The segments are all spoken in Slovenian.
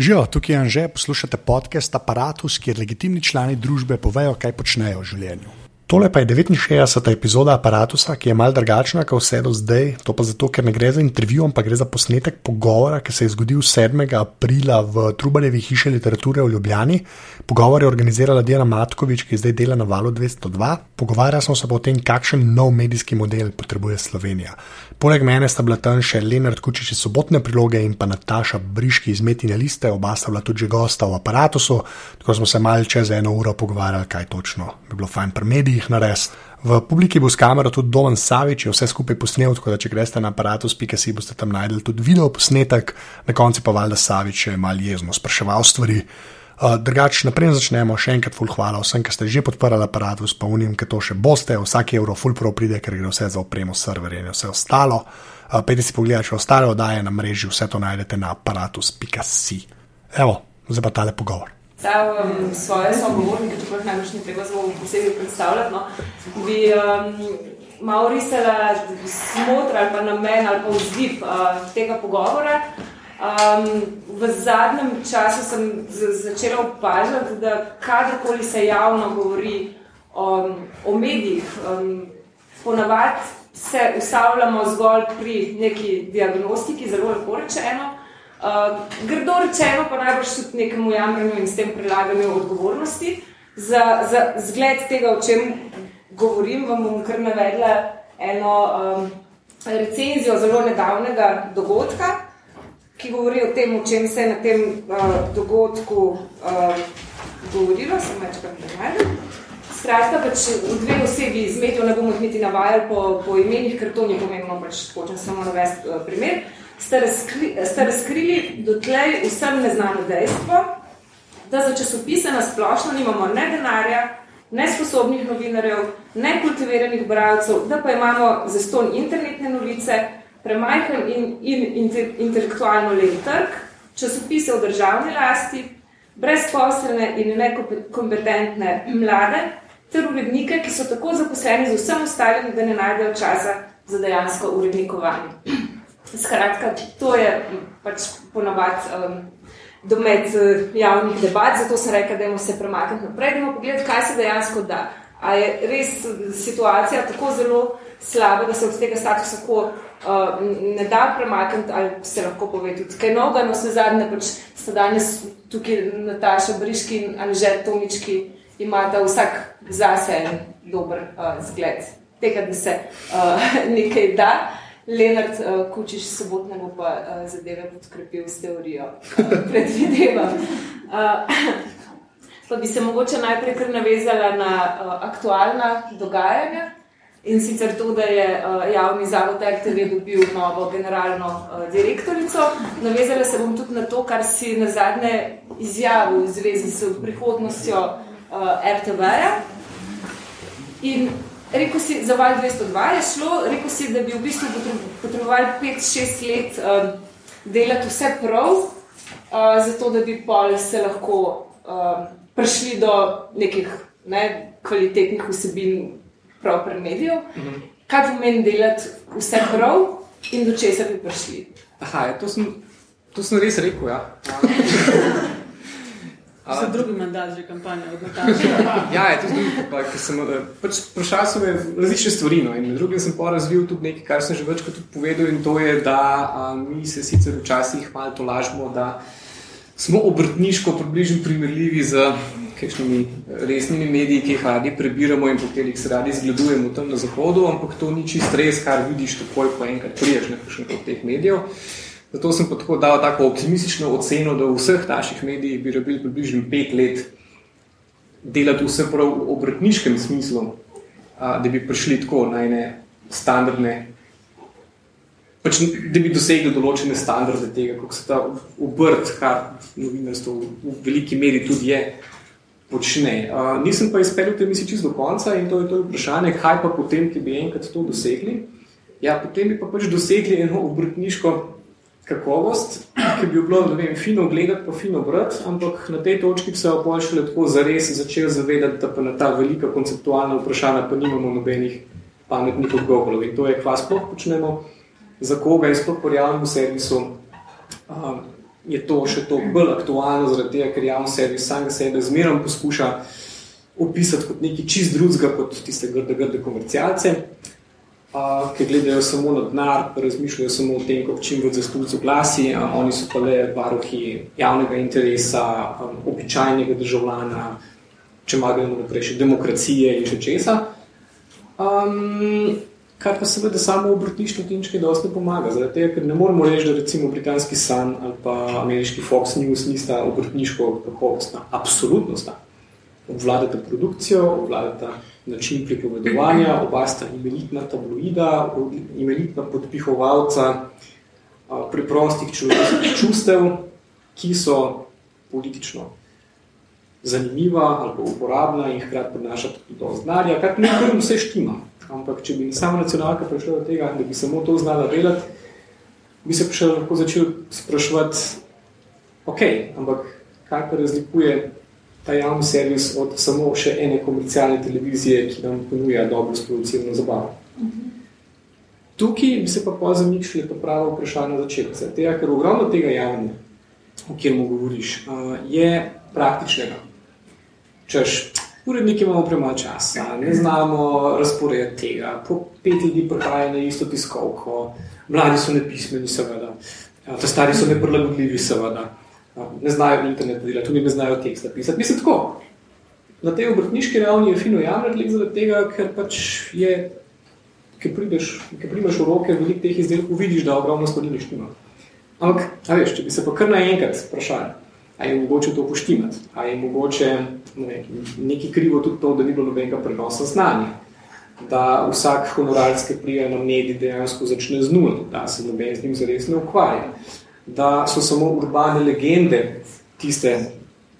Živijo, tukaj je Anže, poslušate podcast Apparatus, kjer legitimni člani družbe povejo, kaj počnejo v življenju. Tole pa je 69. epizoda Apparatusa, ki je mal drugačna kot vse do zdaj. To pa zato, ker ne gre za intervju, ampak gre za posnetek pogovora, ki se je zgodil 7. aprila v Trubarjevi hiši literature v Ljubljani. Pogovor je organizirala Diana Matkovič, ki zdaj dela na valu 202. Pogovarjali smo se o tem, kakšen nov medijski model potrebuje Slovenija. Poleg mene sta bila tam še Leonard Kučič iz sobotne priloge in pa Nataša Briški iz Metine liste, oba sta bila tudi gosta v aparatu, tako smo se malce čez eno uro pogovarjali, kaj točno bi bilo fajn pri medijih jih narediti. V publiki bo s kamero tudi Domen Savič, vse skupaj posnel, tako da če greste na aparatus.si boste tam najdel tudi video posnetek, na koncu pa valjda Savič je mal jezno spraševal stvari. Uh, Drugače, naprej začnemo. Še enkrat, ful hvala vsem, ki ste že podprli aparatus, pa unim, ki to še boste. Vsak evro, ful pro pride, ker gre vse za opremo, serverje in vse ostalo. Uh, Pejte si pogledati, če ostale oddaje na mreži, vse to najdete na aparatus.si. Evo, zdaj pa tale pogovor ta um, svoje sogovornike, če pač najbolj ni treba zelo posebej predstavljati, no, bi um, malo risala smotr ali pa namen ali pa vzgib uh, tega pogovora. Um, v zadnjem času sem začela opažati, da kadarkoli se javno govori o, o medijih, um, ponavadi se ustavljamo zgolj pri neki diagnostiki, zelo lepo rečeno, Uh, grdo rečeno, pa najbolj tudi nekemu jamranju in s tem prilaganju odgovornosti. Za, za zgled tega, o čem govorim, vam bom kar navedla eno um, recenzijo zelo nedavnega dogodka, ki govori o tem, o čem se je na tem uh, dogodku uh, govorilo, sem večkrat prenajdel. Skratka, pač v dve osebi iz medijev ne bomo niti navajali po, po imenih, ker to ni pomembno, pač hočem samo navesti uh, primer ste, razkri, ste razkrili dotlej vsem neznano dejstvo, da za časopise na splošno nimamo ne denarja, ne sposobnih novinarjev, ne kultiviranih bralcev, da pa imamo zaston internetne novice, premajhen in, in inter, intelektualno len trg, časopise v državni lasti, brezposelne in nekompetentne mlade, ter urednike, ki so tako zaposleni z vsem ostalim, da ne najdejo časa za dejansko urednikovanje. Skratka, to je pač ponovadi um, domet uh, javnih debat, zato sem rekel, da se premaknemo naprej, da pogledamo, kaj se dejansko da. A je res situacija tako zelo slaba, da se od tega statusa tako uh, ne da premakniti, ali se lahko pove tudi kaj novega, no se zadnje, pač sta danes tukaj Nataša Briški in Anžet Tomički imata vsak zase en dober uh, zgled tega, da se uh, nekaj da. Leonard uh, Kučiš sobotne bo pa uh, zadeve podkrepil s teorijo, uh, predvidevam. Uh, pa bi se mogoče najprej kar navezala na uh, aktualna dogajanja in sicer to, da je uh, javni zavod RTV dobil novo generalno uh, direktorico. Navezala se bom tudi na to, kar si na zadnje izjavil v zvezi s prihodnostjo uh, RTV-ja. In Rekl si, za val 202 je šlo, rekel si, da bi v bistvu potrebovali 5-6 let um, delati vse prav, uh, zato da bi pol se lahko um, prišli do nekih ne, kvalitetnih vsebin prav pred medijev. Mhm. Kaj pomeni delati vse prav in do česa bi prišli? Aha, ja, to, sem, to sem res rekel, ja. Za drugi mandat, že kampanja od Nataša. ja, je to drugi, pa, ki sem eh, pač vprašal sem različne stvari. No, in med drugim sem pa razvil tudi nekaj, kar sem že večkrat tudi povedal, in to je, da a, mi se sicer včasih malo to lažemo, da smo obrtniško približno primerljivi z kakšnimi resnimi mediji, ki jih radi prebiramo in po katerih se radi zgledujemo tam na zahodu, ampak to ni čist res, kar vidiš takoj, ko enkrat priješ na kakšnih od teh medijev. Zato sem pa tako dal tako optimistično oceno, da v vseh naših medijih bi rabili približno pet let delati vse prav v obrtniškem smislu, da bi prišli tako na ene standardne, pač, da bi dosegli določene standarde tega, kako se ta obrt, kar novinarstvo v veliki meri tudi je, počne. Nisem pa izpeljal te misli čisto do konca in to je to vprašanje, kaj pa potem, ki bi enkrat to dosegli. Ja, potem bi pa pač dosegli eno obrtniško kakovost, ki bi bilo vem, fino gledati, pa fino brati, ampak na tej točki se je šele tako zares začel zavedati, da pa na ta velika konceptualna vprašanja pa nimamo nobenih pametnih odgovorov. In to je, kva sploh počnemo, za koga in sploh po realnem servisu, um, je to še toliko bolj aktualno, zaradi tega, ker javni servis samega sebe zmeraj poskuša opisati kot nekaj čist drugega, kot tiste grde, grde komercialce, uh, ki gledajo samo na denar, razmišljajo samo o tem, kako čim več zastupcev glasi, uh, oni so pa le varuhi javnega interesa, um, običajnega državljana, če ima gremo naprej še demokracije in še česa. Um, kar pa seveda samo obrtništvo tinčke dosti pomaga, zaradi tega, ker ne moremo reči, da recimo britanski Sun ali pa ameriški Fox News nista obrtniško kakovostna. Absolutno sta obvladata produkcijo, obvladata način pripovedovanja, oba sta imenitna tabloida, imenitna podpihovalca preprostih človeških čustev, ki so politično zanimiva ali pa uporabna in hkrati prinaša tudi do znarja, kar ne kar vse štima. Ampak, če bi sama nacionalka prišla do tega, da bi samo to znala delati, bi se prišel lahko začel spraševati, ok, ampak kaj pa razlikuje ta javni servis od samo še ene komercialne televizije, ki nam ponuja dobro sproducirano zabavo. Tukaj bi se pa pa zamišljali to pravo vprašanje začetka. Tega, ker ogromno tega javnega, o kjer mu govoriš, je praktičnega. Češ, uredniki imamo premalo časa, ne znamo razporediti tega, po pet ljudi prihaja na isto tiskovko, mladi so nepismeni seveda, ta stari so neprilagodljivi seveda. Ne znajo internet delati, tudi ne znajo teksta pisati. Mislim tako, na tej obrtniški ravni je fino javno zaradi tega, ker pač je, ki prideš, ki primaš v roke veliko teh izdelkov, vidiš, da ogromno stvari nič nima. Ampak, veš, če bi se pa kar naenkrat vprašali, a je mogoče to poštimati, a je mogoče ne, nekaj krivo tudi to, da ni bilo nobenega prenosa znanja, da vsak honorarski prijem na medij dejansko začne z nul, da se noben z njim zares ne ukvarja. Da so samo urbane legende tiste,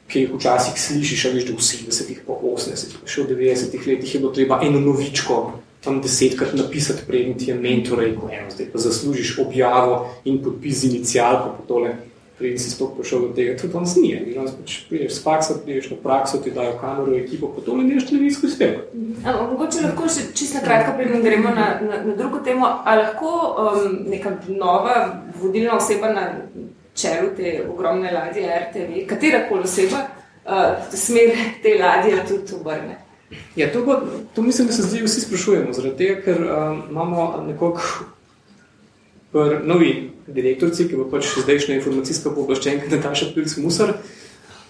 ki jih včasih slišiš, veš, da v 70-ih, pa 80-ih, še v 90-ih letih je bilo treba eno novičko tam desetkrat napisati, preden ti je mentor rekel, eno, zdaj pa zaslužiš objavo in podpis z inicijalko po tole preden si sploh prišel do tega, tudi on znije. Pač priješ s faksa, priješ na prakso, ti dajo kamero, ekipo, pa to ne neš televizijsko izpeva. Mogoče lahko še čisto kratka, preden gremo na, na, na drugo temo, a lahko um, neka nova vodilna oseba na čelu te ogromne ladje RTV, katera koli oseba, uh, smer te ladje tudi obrne? Ja, to, bo, to mislim, da se zdaj vsi sprašujemo, zaradi tega, ker um, imamo nekoliko novi direktorci, ki bo pač zdajšnja informacijska pooblaščenka Nataša Pilc-Musar,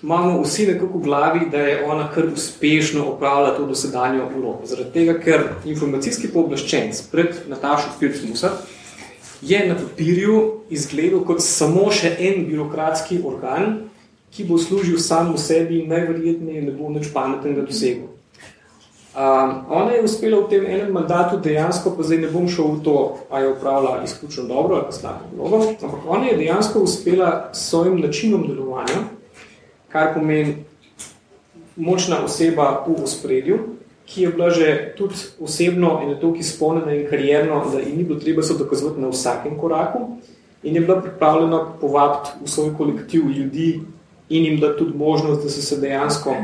imamo vsi nekako v glavi, da je ona kar uspešno opravila to dosedanjo vlogo. Zaradi tega, ker informacijski pooblaščenc pred Natašo Pilc-Musar je na papirju izgledal kot samo še en birokratski organ, ki bo služil sam v sebi in najverjetneje ne bo nič pametnega dosegel. Um, ona je uspela v tem enem mandatu dejansko, pa zdaj ne bom šel v to, a je upravila izključno dobro ali slabo vlogo, ampak ona je dejansko uspela s svojim načinom delovanja, kar pomeni močna oseba v ospredju, ki je bila že tudi osebno in je toliko izpolnjena in karierno, da ji ni bilo treba se dokazovati na vsakem koraku in je bila pripravljena povabiti v svoj kolektiv ljudi in jim dati tudi možnost, da so se dejansko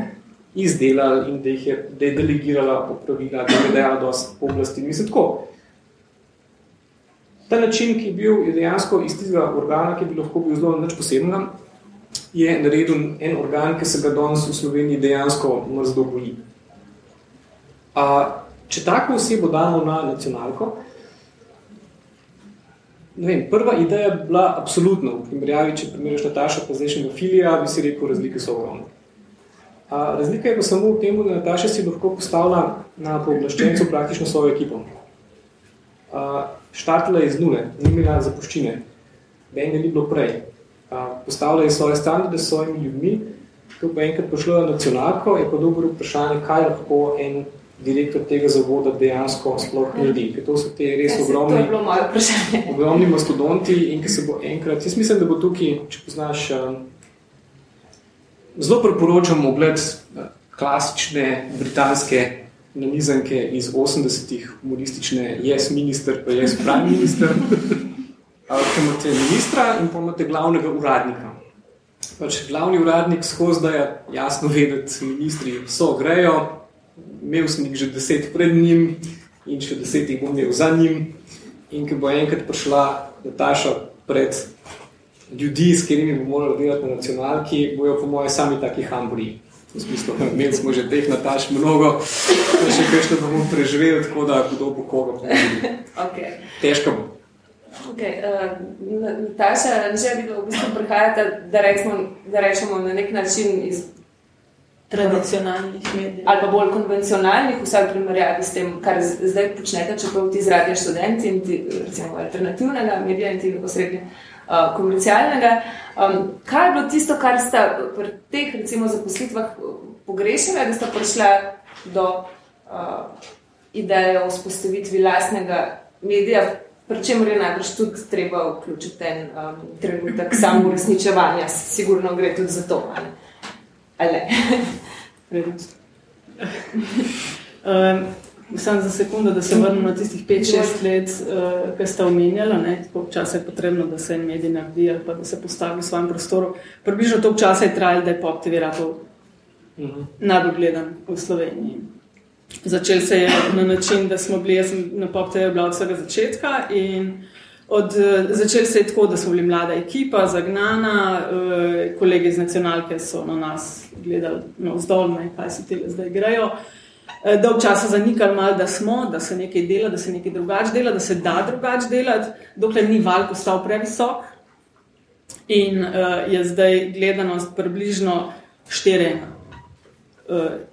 izdelali in da jih je, da je delegirala popravila, da je dejala dosti oblasti. Mislim tako. Ta način, ki je bil je dejansko iz tistega organa, ki bi lahko bil zelo nič posebnega, je naredil en organ, ki se ga danes v Sloveniji dejansko mrzdo boji. A, če tako osebo damo na nacionalko, ne vem, prva ideja bi bila absolutno, v primerjavi, če primeriš Nataša pa zdajšnjega filija, bi si rekel, razlike so ogromne. Razlika je pa samo v tem, da Nataša si lahko postavila na pooblaščencu praktično svojo ekipo. Štartila je iz nule, ni imela zapuščine, benga ni bilo prej. Postavila je svoje standarde s svojimi ljudmi, ko pa enkrat prišlo na nacionalko, je pa dobro vprašanje, kaj lahko en direktor tega zavoda dejansko sploh naredi. Ker to so te res ja, ogromni, ogromni mastodonti in ki se bo enkrat, jaz mislim, da bo tukaj, če poznaš zelo priporočam ogled eh, klasične britanske nanizanke iz 80-ih, humoristične Yes Minister, pa Yes Prime Minister, ki imate ministra in pa imate glavnega uradnika. Pač glavni uradnik skozi da je jasno vedeti, ministri so grejo, imel sem jih že deset pred njim in še deset jih bom imel za njim. In ko bo enkrat prišla Nataša pred ljudi, s katerimi bomo morali delati na nacionalki, bojo po mojem sami taki hamburi. V smislu, imeli smo že teh nataš mnogo, da še kaj še bomo preživeli, tako da kdo bo koga. Okay. Težko bo. Okay, uh, Nataša, že bi v bistvu prihajate, da, recimo, da rečemo na nek način iz tradicionalnih medijev. Ali pa bolj konvencionalnih, vsaj v primerjavi s tem, kar zdaj počnete, čeprav ti zradiš študenti in ti, recimo, alternativnega medija in ti neposrednje uh, komercialnega. Um, kaj je bilo tisto, kar sta pri teh, recimo, zaposlitvah pogrešali, da sta prišla do uh, ideje o vzpostavitvi lastnega medija, pri čemer je najbrž tudi treba vključiti ten um, trenutek samo uresničevanja, sigurno gre tudi za to. Ali? Ali Prednost. um, Sam za sekundu, da se vrnem na tistih 5-6 let, uh, ki ste omenjali, koliko časa je potrebno, da se en medij naredi, pa da se postavi v svojem prostoru. Približno toliko časa je trajalo, da je Pop TV radio uh -huh. najbolj gledan v Sloveniji. Začel se je na način, da smo bili, jaz sem na Pop TV bila od vsega začetka in Od, začel se je tako, da smo bili mlada ekipa, zagnana, eh, kolegi iz nacionalke so na nas gledali na vzdolj, kaj se tega zdaj grejo. Eh, dolg časa zanikali mal, da smo, da se nekaj dela, da se nekaj drugače dela, da se da drugače delati, dokler ni val postal previsok. In uh, je zdaj gledanost približno štirena.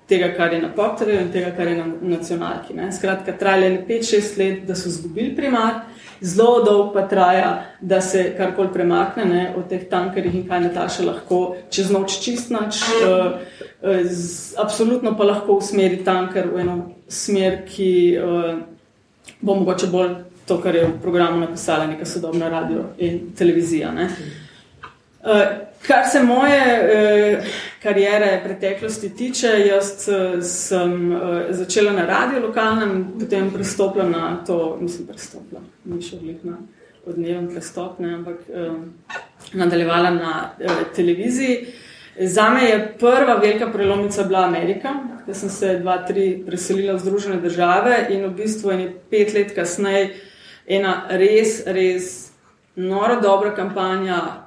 Tega, kar je na Popterju in tega, kar je na nacionalki. Ne. Skratka, trajalo je 5-6 let, da so izgubili primar, zelo dolgo pa traja, da se karkoli premakne ne, od teh tankerjev in kaj Nataša lahko čez noč čistnač. Uh, uh, absolutno pa lahko usmeri tanker v eno smer, ki uh, bo mogoče bolj to, kar je v programu napisala neka sodobna radio in televizija. Ne. Uh, Kar se moje eh, karijere preteklosti tiče, jaz eh, sem eh, začela na radiju lokalnem, potem prestopila na to, mislim, prestopila, ni še odlikna od dneven prestop, ne, ampak eh, nadaljevala na eh, televiziji. Zame je prva velika prelomnica bila Amerika, da sem se dva, tri preselila v Združene države in v bistvu je pet let kasneje ena res, res noro dobra kampanja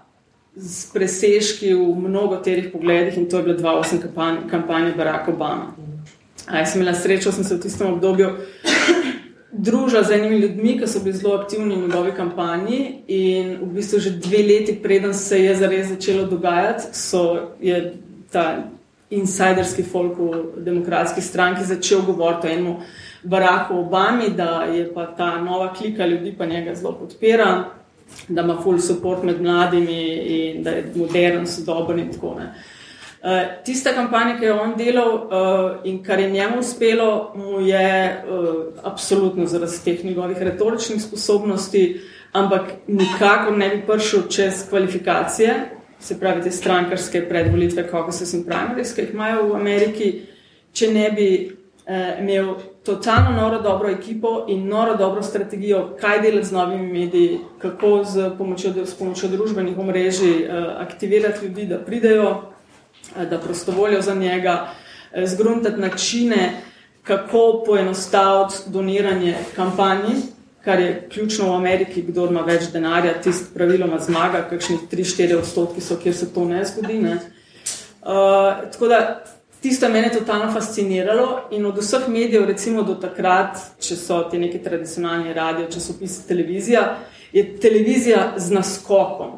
z presežki v mnogo terih pogledih in to je bila 2008 kampanja, kampanja Barack Obama. A jaz sem imela srečo, sem se v tistem obdobju družila z enimi ljudmi, ki so bili zelo aktivni v njegovi kampanji in v bistvu že dve leti preden se je zares začelo dogajati, so je ta insiderski folk v demokratski stranki začel govoriti o enem Baracku Obami, da je pa ta nova klika ljudi pa njega zelo podpira da ima full support med mladimi in da je modern, sodoben in tako naprej. Uh, tista kampanja, ki je on delal uh, in kar je njemu uspelo, mu je uh, absolutno zaradi teh njegovih retoričnih sposobnosti, ampak nikakor ne bi prišel čez kvalifikacije, se pravi te strankarske predvolitve, kako se sem primarijske, ki jih imajo v Ameriki, če ne bi uh, imel totalno noro dobro ekipo in noro dobro strategijo, kaj delati z novimi mediji, kako z pomočjo, s pomočjo družbenih omrežij uh, aktivirati ljudi, da pridejo, uh, da prostovoljo za njega, uh, zgruntati načine, kako poenostaviti doniranje kampanji, kar je ključno v Ameriki, kdo ima več denarja, tist praviloma zmaga, kakšnih 3-4 odstotki so, kjer se to ne zgodi. Ne? Uh, tako da Tisto me je totalno fasciniralo in od vseh medijev, recimo do takrat, če so ti neki tradicionalni radio, časopisi, televizija, je televizija z naskokom,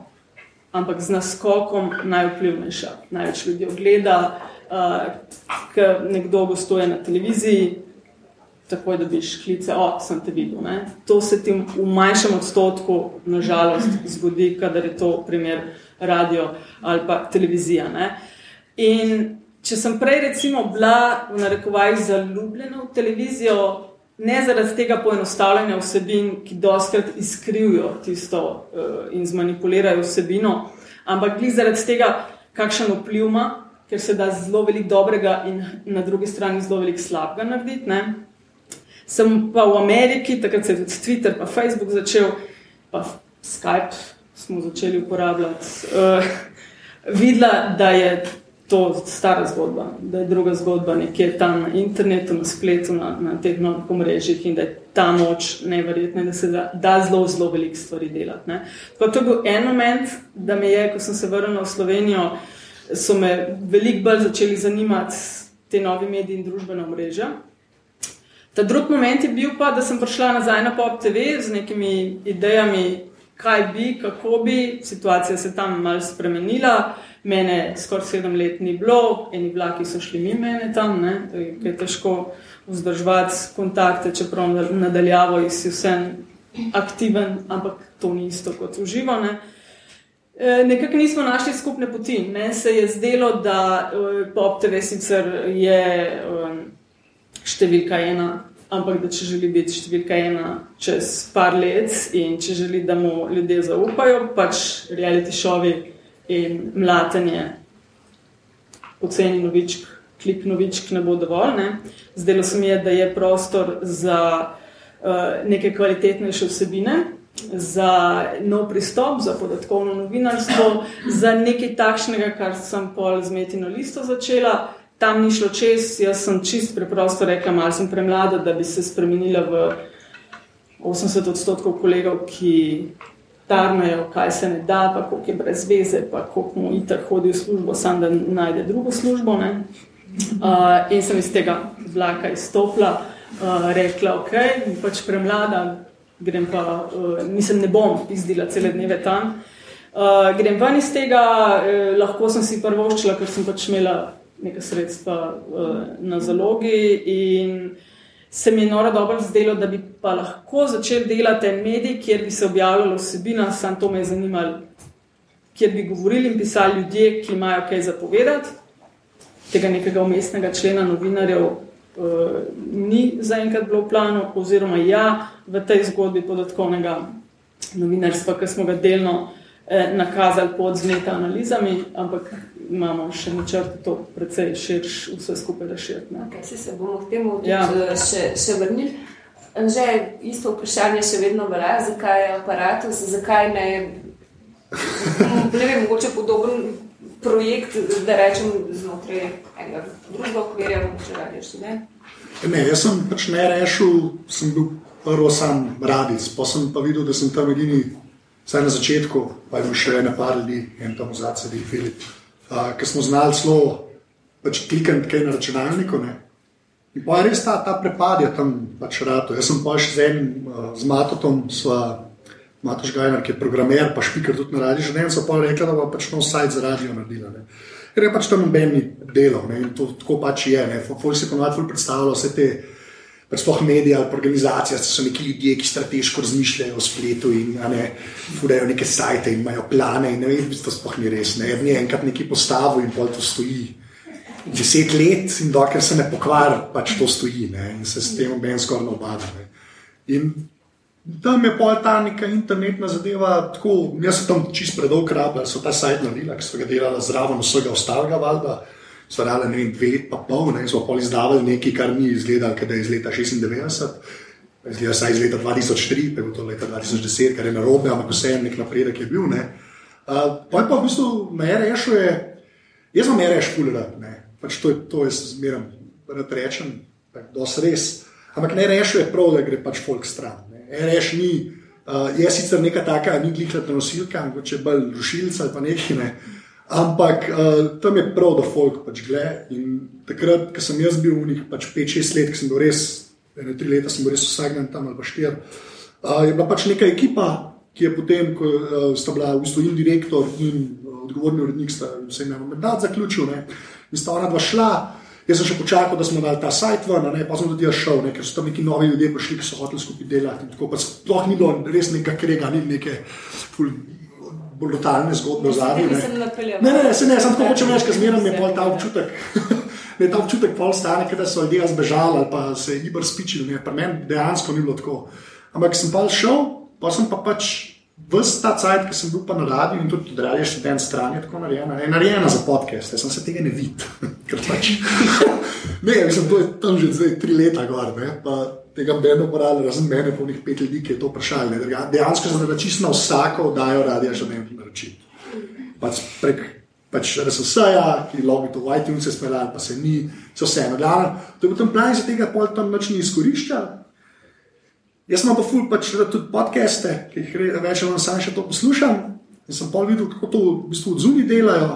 ampak z naskokom najvplivnejša. Največ ljudi ogleda, uh, ker nekdo gostuje na televiziji, takoj dobiš klice, o, sem te videl. Ne? To se ti v manjšem odstotku, nažalost, zgodi, kadar je to primer radio ali pa televizija. Ne? In če sem prej recimo bila v narekovajih zaljubljena v televizijo, ne zaradi tega poenostavljanja vsebin, ki doskrat izkrivijo tisto uh, in zmanipulirajo vsebino, ampak glih zaradi tega, kakšen vpliv ima, ker se da zelo veliko dobrega in na drugi strani zelo veliko slabega narediti. Ne? Sem pa v Ameriki, takrat se je tudi Twitter, pa Facebook začel, pa Skype smo začeli uporabljati. Uh, videla, da je to stara zgodba, da je druga zgodba nekje tam na internetu, na spletu, na, na teh novih omrežjih in da je ta moč neverjetna, da se da, da zelo, zelo veliko stvari delati. Tako to je bil en moment, da me je, ko sem se vrnil v Slovenijo, so me veliko bolj začeli zanimati te nove medije in družbena omrežja. Ta drugi moment je bil pa, da sem prišla nazaj na Pop TV z nekimi idejami, kaj bi, kako bi, situacija se tam malo spremenila. Mene skoraj sedem let ni bilo, eni vlaki so šli mimo mene tam, ne, je težko vzdrževati kontakte, čeprav nadaljavo si vse aktiven, ampak to ni isto kot uživo. Ne. E, nekako nismo našli skupne poti. Meni se je zdelo, da e, Pop TV sicer je e, številka ena, ampak da če želi biti številka ena čez par let in če želi, da mu ljudje zaupajo, pač reality šovi in mlatenje, poceni novičk, klik novičk ne bo dovolj. Ne. Zdelo se mi je, da je prostor za uh, neke kvalitetnejše vsebine, za nov pristop, za podatkovno novinarstvo, za nekaj takšnega, kar sem pol z metino listo začela. Tam ni šlo čez, jaz sem čist preprosto rekla, malo sem premlada, da bi se spremenila v 80 odstotkov kolegov, ki tarnajo, kaj se ne da, pa koliko je brez veze, pa koliko mu itak hodi v službo, sam da najde drugo službo. Uh, in sem iz tega vlaka izstopila, uh, rekla, ok, pač premlada, grem pa, uh, nisem ne bom izdila cele dneve tam. Uh, grem ven iz tega, eh, lahko sem si prvoščila, ker sem pač imela nekaj sredstva uh, na zalogi in se mi je noro dobro zdelo, da bi pa lahko začel delati en medij, kjer bi se objavljalo vsebina, sam to me je zanimalo, kjer bi govorili in pisali ljudje, ki imajo kaj zapovedati. Tega nekega umestnega člena novinarjev uh, ni zaenkrat bilo v planu, oziroma ja, v tej zgodbi podatkovnega novinarstva, ki smo ga delno eh, nakazali pod zmeta analizami, ampak imamo še načrt, to precej širš, vse skupaj razširiti. Okay, se bomo k temu tudi ja. Eh, še, še vrnili. Že isto vprašanje še vedno velja, zakaj je aparatus, zakaj ne, ne vem, mogoče podoben projekt, da rečem znotraj enega drugega okvirja, mogoče radiš, ne? Ne, jaz sem pač ne rešil, sem bil prvo sam radic, pa sem pa videl, da sem tam edini, saj na začetku, pa je bil še ene par ljudi, en tam v zadnji Filip ki smo znali zelo pač klikati kaj na računalniku. Ne. In pa res ta, ta prepad je tam pač rado. Jaz sem pa še z enim, uh, z Matotom, sva, Matoš Gajner, ki je programer, pa špiker tudi na radiju, že ne vem, so pa rekli, da bo pač nov sajt za radio naredila. Ne. Ker je pač tam nobeni delov ne. in to tako pač je. Folk si ponovadi predstavlja vse te. Sploh medije ali organizacije, so neki ljudje, ki strateško razmišljajo o spletu in ne, fudajo neke sajte in imajo plane. In ne vem, to sploh ni res. Ne vem, enkrat neki postavi in pol to stoji. Deset let in dokler se ne pokvari, pač to stoji ne, in se s tem obem skoraj ne obada. In tam je pol ta neka internetna zadeva, tako, jaz sem tam čist predolg rabljal, so ta sajt naredila, ki so ga delala zraven vsega ostalega valjda so rade, ne vem, dve let, pa pol, ne, in so pol izdavali nekaj, kar ni izgledalo, da je iz leta 96, izgleda saj iz leta 2003, pa je bilo to leta 2010, kar je narobe, ampak vseeno nek napredek je bil. Ne. Uh, pa je pa v bistvu me rešuje, jaz sem reš kulirat, ne, pač to to je zmeram, da rečem, je res. Ampak ne rešuje prav, da gre pač folk stran. Reš ni, uh, je sicer neka taka, ni glihljata nosilka, mogoče bolj rušilca ali pa nekaj. Ne. Ampak uh, tam je prav, da folk pač gleda. Takrat, ko sem jaz bil v njih pač 5-6 let, ki sem bil res, ne 3 leta, sem bil res vsak dan tam ali pa 4. Uh, eh, je bila pač neka ekipa, ki je potem, ko uh, sta bila v bistvu in direktor in uh, odgovorni urednik, sta se jim mandat zaključil ne? in sta ona dva šla. Jaz sem še počakal, da smo dali ta sajt ven, ne? pa sem tudi jaz šel, ne? ker so tam neki novi ljudje prišli, ki so hoteli skupaj delati. Tako pač sploh ni bilo res nekega krega, ni neke. Brutalne zgodbe v zadnji. Ne, ne, ne, ne, se ne, sem tako hočem reči, ker zmeraj mi je ta občutek. Me je ta občutek pol stane, da so ljudje zbežali ali pa se je ibr spičili. Pri meni dejansko ni bilo tako. Ampak sem pa šel, pa sem pa pač vse ta cajt, ki sem bil pa na radiju in tudi radio študent stran je tako narejena. Je narejena za podcast, jaz sem se tega ne videl. pač, ne, mislim, to je tam že zdaj tri leta gor. Ne, tega benda morali, razen mene, po nekih pet ljudi, ki je to vprašali. Dejansko se da čisto na vsako oddajo radio še ne naročiti. Pač prek pač RSS-ja, ki logi to iTunes speljali, pa se ni, so vseeno. To je potem plan, za tega pol tam več ni izkoriščal. Jaz imam pa ful pač tudi podcaste, ki jih re- več ali manj sam še to poslušam. In sem pol videl, kako to v bistvu od zunaj delajo.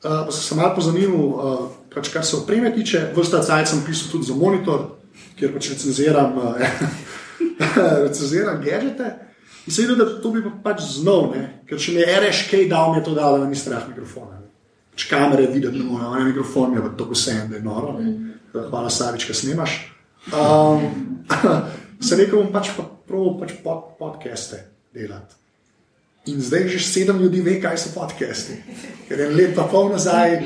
Uh, pa sem se malo pozanimal, uh, pač kar se opreme tiče. Vrsta cajt sem pisal tudi za monitor, kjer pač recenziram, uh, recenziram gadžete. In se videl, da to bi pa pač znal, ne? ker če mi je RSK dal, mi je to dal, da ni strah mikrofona. Ne? Pač kamere videti ne morejo, ne mikrofon je pa tako vse, da je noro. Ne? Hvala, Savič, kaj snimaš. Um, se rekel, bom pač pa proval pač pod, podcaste delati. In zdaj že sedem ljudi ve, kaj so podcasti. Ker en let pa pol nazaj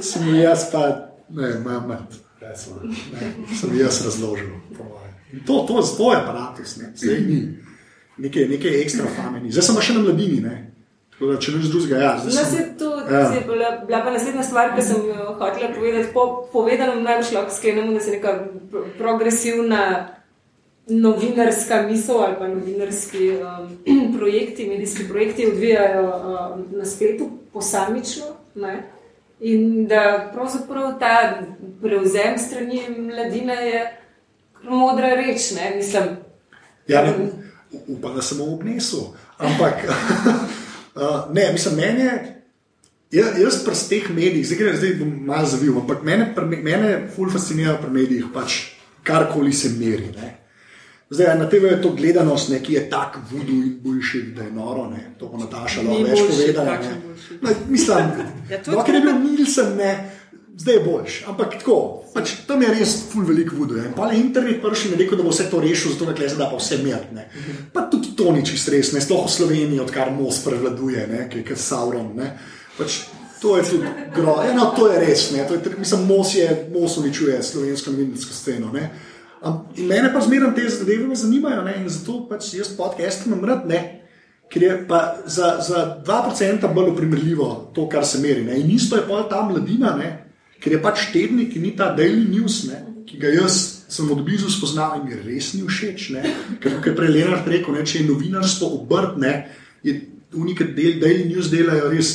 sem jaz pa, ne, imam recimo, ne, sem jaz razložil. In to, to, to je aparatus, ne, zdaj ni. Nekaj, nekaj ekstra fameni. Zdaj sem pa še na mladini, ne. Tako da, če nič drugega, ja. zdaj sem- to Ja. bila, bila pa naslednja stvar, ki sem jo hotela povedati. Po povedanem najbolj lahko sklenemo, da se neka pro- progresivna novinarska misel ali pa novinarski um, projekti, medijski projekti odvijajo um, na spletu posamično. Ne? In da pravzaprav ta prevzem strani mladine je modra reč, ne? mislim. Ja, ne, upam, da sem bom obnesel. Ampak, uh, ne, mislim, meni je. Ja, jaz pri teh medijih, zdaj, gre- zdaj bom malo zavil, ampak mene, mene ful fascinira pri medijih, pač karkoli se meri. Ne. Zdaj, na TV je to gledanost, ne, ki je tako vudu in boljši, da je noro. Ne. To bo Nataša lahko več povedala. No, mislim, Ja, dokler je bil Nilsen, ne, zdaj je boljš. Ampak tako, pač, tam je res ful veliko vudu. Ne. Pa je internet prvi in rekel, da bo vse to rešil, zato da kleze da pa vse meriti. ne. Pa tudi to ni čist res, ne, sploh v Sloveniji, odkar most prevladuje, ne, ki je Sauron. Ne. Pač, to je tudi grozno, ja, no, to je res. Ne, to je, mislim, most, je, most uničuje slovensko novinarsko sceno. Ne. In mene pa zmeraj te zadeve zanimajo ne, in zato pač jaz podcast imam rad. Ne. Ker je pa za, za 2% bolj primerljivo to, kar se meri. Ne. In isto je pa ta mladina, ne. ker je pač tednik, ki ni ta Daily News, ne. ki ga jaz sem od blizu spoznal in mi res ni všeč. Ne. Ker kot je prej Leonard rekel, ne, če je novinarstvo obrt, ne, je unika del Daily News delajo res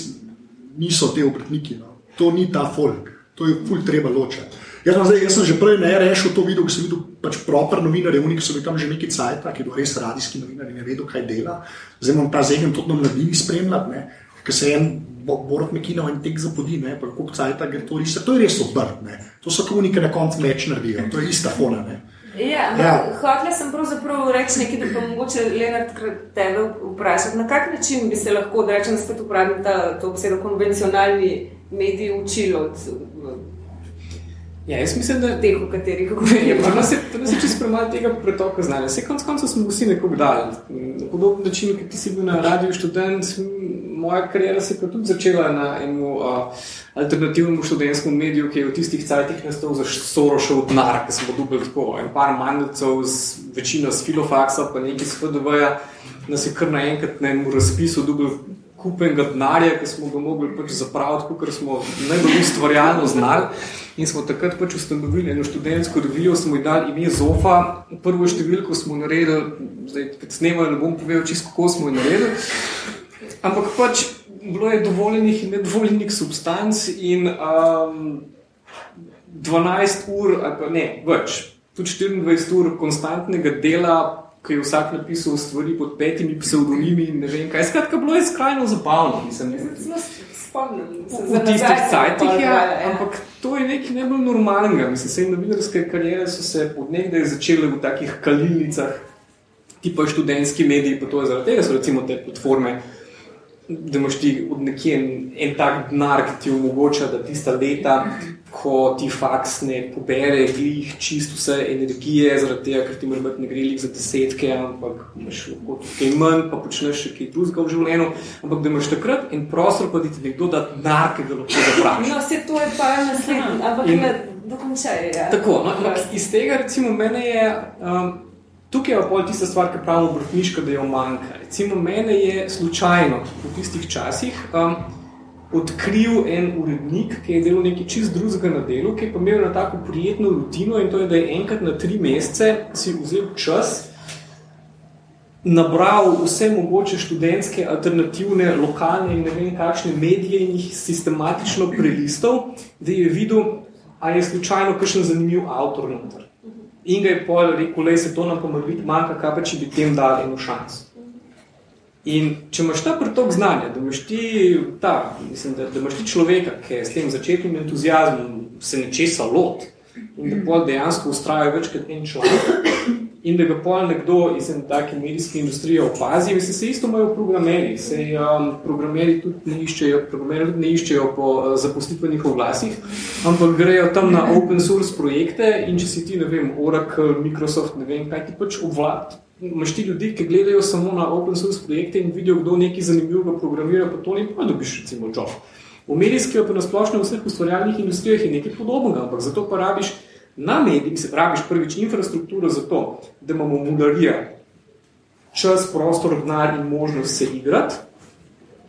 niso te obrtniki. No. To ni ta folk, to je ful treba ločiti. Jaz, sem zdaj, jaz sem že prej na RS-u to videl, ko sem videl pač proper novinarje, oni ki so bili tam že neki cajt, ki je bil res radijski novinar in je vedel, kaj dela. Zdaj imam ta zegen tudi na mladini spremljati, ne. ker se en Bo- Borod Mekinov en tek zapodi, ne, pa kako cajt gre to res. To je res obrt, ne. to so komunike na koncu meč naredijo, to je ista fona. Ne. Ja, Ja. ja. Hotela sem pravzaprav reči nekaj, da pa mogoče Lenart tebe vprašati, na kak način bi se lahko, da rečem, spet uporabim ta, to besedo, konvencionalni mediji učili od Ja, jaz mislim, da teh, o katerih Ja, govorimo. pa nas je, nas je čisto premalo tega pretoka znanja. Vse konc koncev smo vsi nekoga dali. Na podoben način, kot ti si bil na radiju študent, moja karijera se je tudi začela na enem uh, alternativnem študentskem mediju, ki je v tistih cajtih nastal za Sorošev denar, ki smo dobili tako en par mandlcev, z večino z filofaksa, pa nekaj z FDV-ja, nas je kar naenkrat na enem razpisu dobili kupenega denarja, ki smo ga mogli pač zapraviti, ker smo najbolj ustvarjalno znali. In smo takrat pač ustanovili eno študentsko revijo, smo ji dali ime Zofa. Prvo številko smo naredili, zdaj, kad snemali, ne bom povedal, čisto kako smo jo naredili. Ampak pač bilo je dovoljenih in nedovoljenih substanc in um, 12 ur, ali pa ne več, tudi 24 ur konstantnega dela, ki je vsak napisal stvari pod petimi psevdonimi in ne vem kaj. Skratka, bilo je skrajno zabavno. Mislim, Zelo spomnim se v tistih cajtih, pol ja, brala, ja. ampak to je nekaj najbolj normalnega. Mislim, se novinarske karijere so se od nekdaj začele v takih kalilnicah, tipa študentski mediji, pa to je zaradi tega, so recimo te platforme, da imaš ti od nekje en, en tak denar, ki ti omogoča, da tista leta, ko ti faks ne pobere, glih čist vse energije, zaradi tega, ker ti mora biti ne gre lih za desetke, ampak imaš lahko tudi kaj manj, pa počneš še kaj drugega v življenju, ampak da imaš takrat en prostor, pa ti nekdo da denar, ki ga lahko zapraviš. No, vse to je pa naslednji, ampak In- ne dokončaj. Ja. Tako, no, ampak iz tega, recimo, mene je. Um, Tukaj je pa tista stvar, ki pravimo obrtniška, da jo manjka. Recimo, mene je slučajno v tistih časih um, odkril en urednik, ki je delal nekaj čist drugega na delu, ki je pa imel na tako prijetno rutino in to je, da je enkrat na tri mesece si vzel čas, nabral vse mogoče študentske, alternativne, lokalne in ne vem kakšne medije in jih sistematično prelistal, da je videl, a je slučajno kakšen zanimiv avtor noter. In ga je pol rekel, lej se to nam pa biti manjka, kaj pa če bi tem dali eno šans. In če imaš ta pretok znanja, da imaš ti, ta, mislim, da, da imaš ti človeka, ki je s tem začetnim entuzijazmom se nečesa lot in da pol dejansko ustraja več kot en članek, in da ga pol nekdo iz take medijske industrije opazi, mislim, se isto imajo programeri, se um, programeri tudi ne iščejo, programeri tudi ne iščejo po uh, zaposlitvenih oglasih, ampak grejo tam na open source projekte in če si ti, ne vem, Oracle, Microsoft, ne vem, kaj ti pač obvlad. Imaš ti ljudi, ki gledajo samo na open source projekte in vidijo, kdo nekaj zanimivega programira, pa to ni pa dobiš recimo job. V medijski pa na splošno vseh ustvarjalnih industrijah je nekaj podobnega, ampak zato pa rabiš Na medijih se praviš prvič infrastrukturo za to, da imamo mudarija, čas, prostor, denar in možnost se igrati.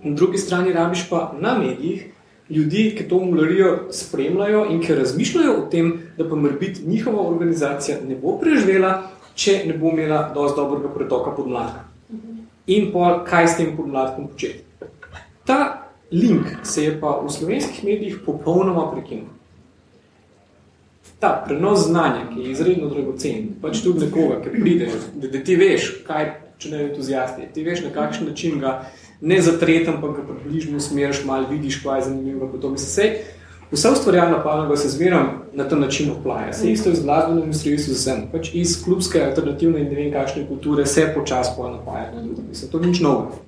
Na drugi strani rabiš pa na medijih ljudi, ki to mularijo spremljajo in ki razmišljajo o tem, da pa morbit njihova organizacija ne bo preživela, če ne bo imela dosti dobrega pretoka podmladka. In pa kaj s tem podmladkom početi. Ta link se je pa v slovenskih medijih popolnoma prekinul ta prenos znanja, ki je izredno dragocen, pač tudi nekoga, ki pride, da, da ti veš, kaj če ne entuzijasti, ti veš na kakšen način ga ne zatretam, pa ga približno usmeriš, malo vidiš, kaj je zanimivo, pa to misli sej. Vsa ustvarjalna panoga se zmeram na ta način oplaja. Se isto iz glasbene industrije z vsem. Pač iz klubske, alternativne in ne vem kakšne kulture se počas poja napaja. Mislim, to ni nič novo.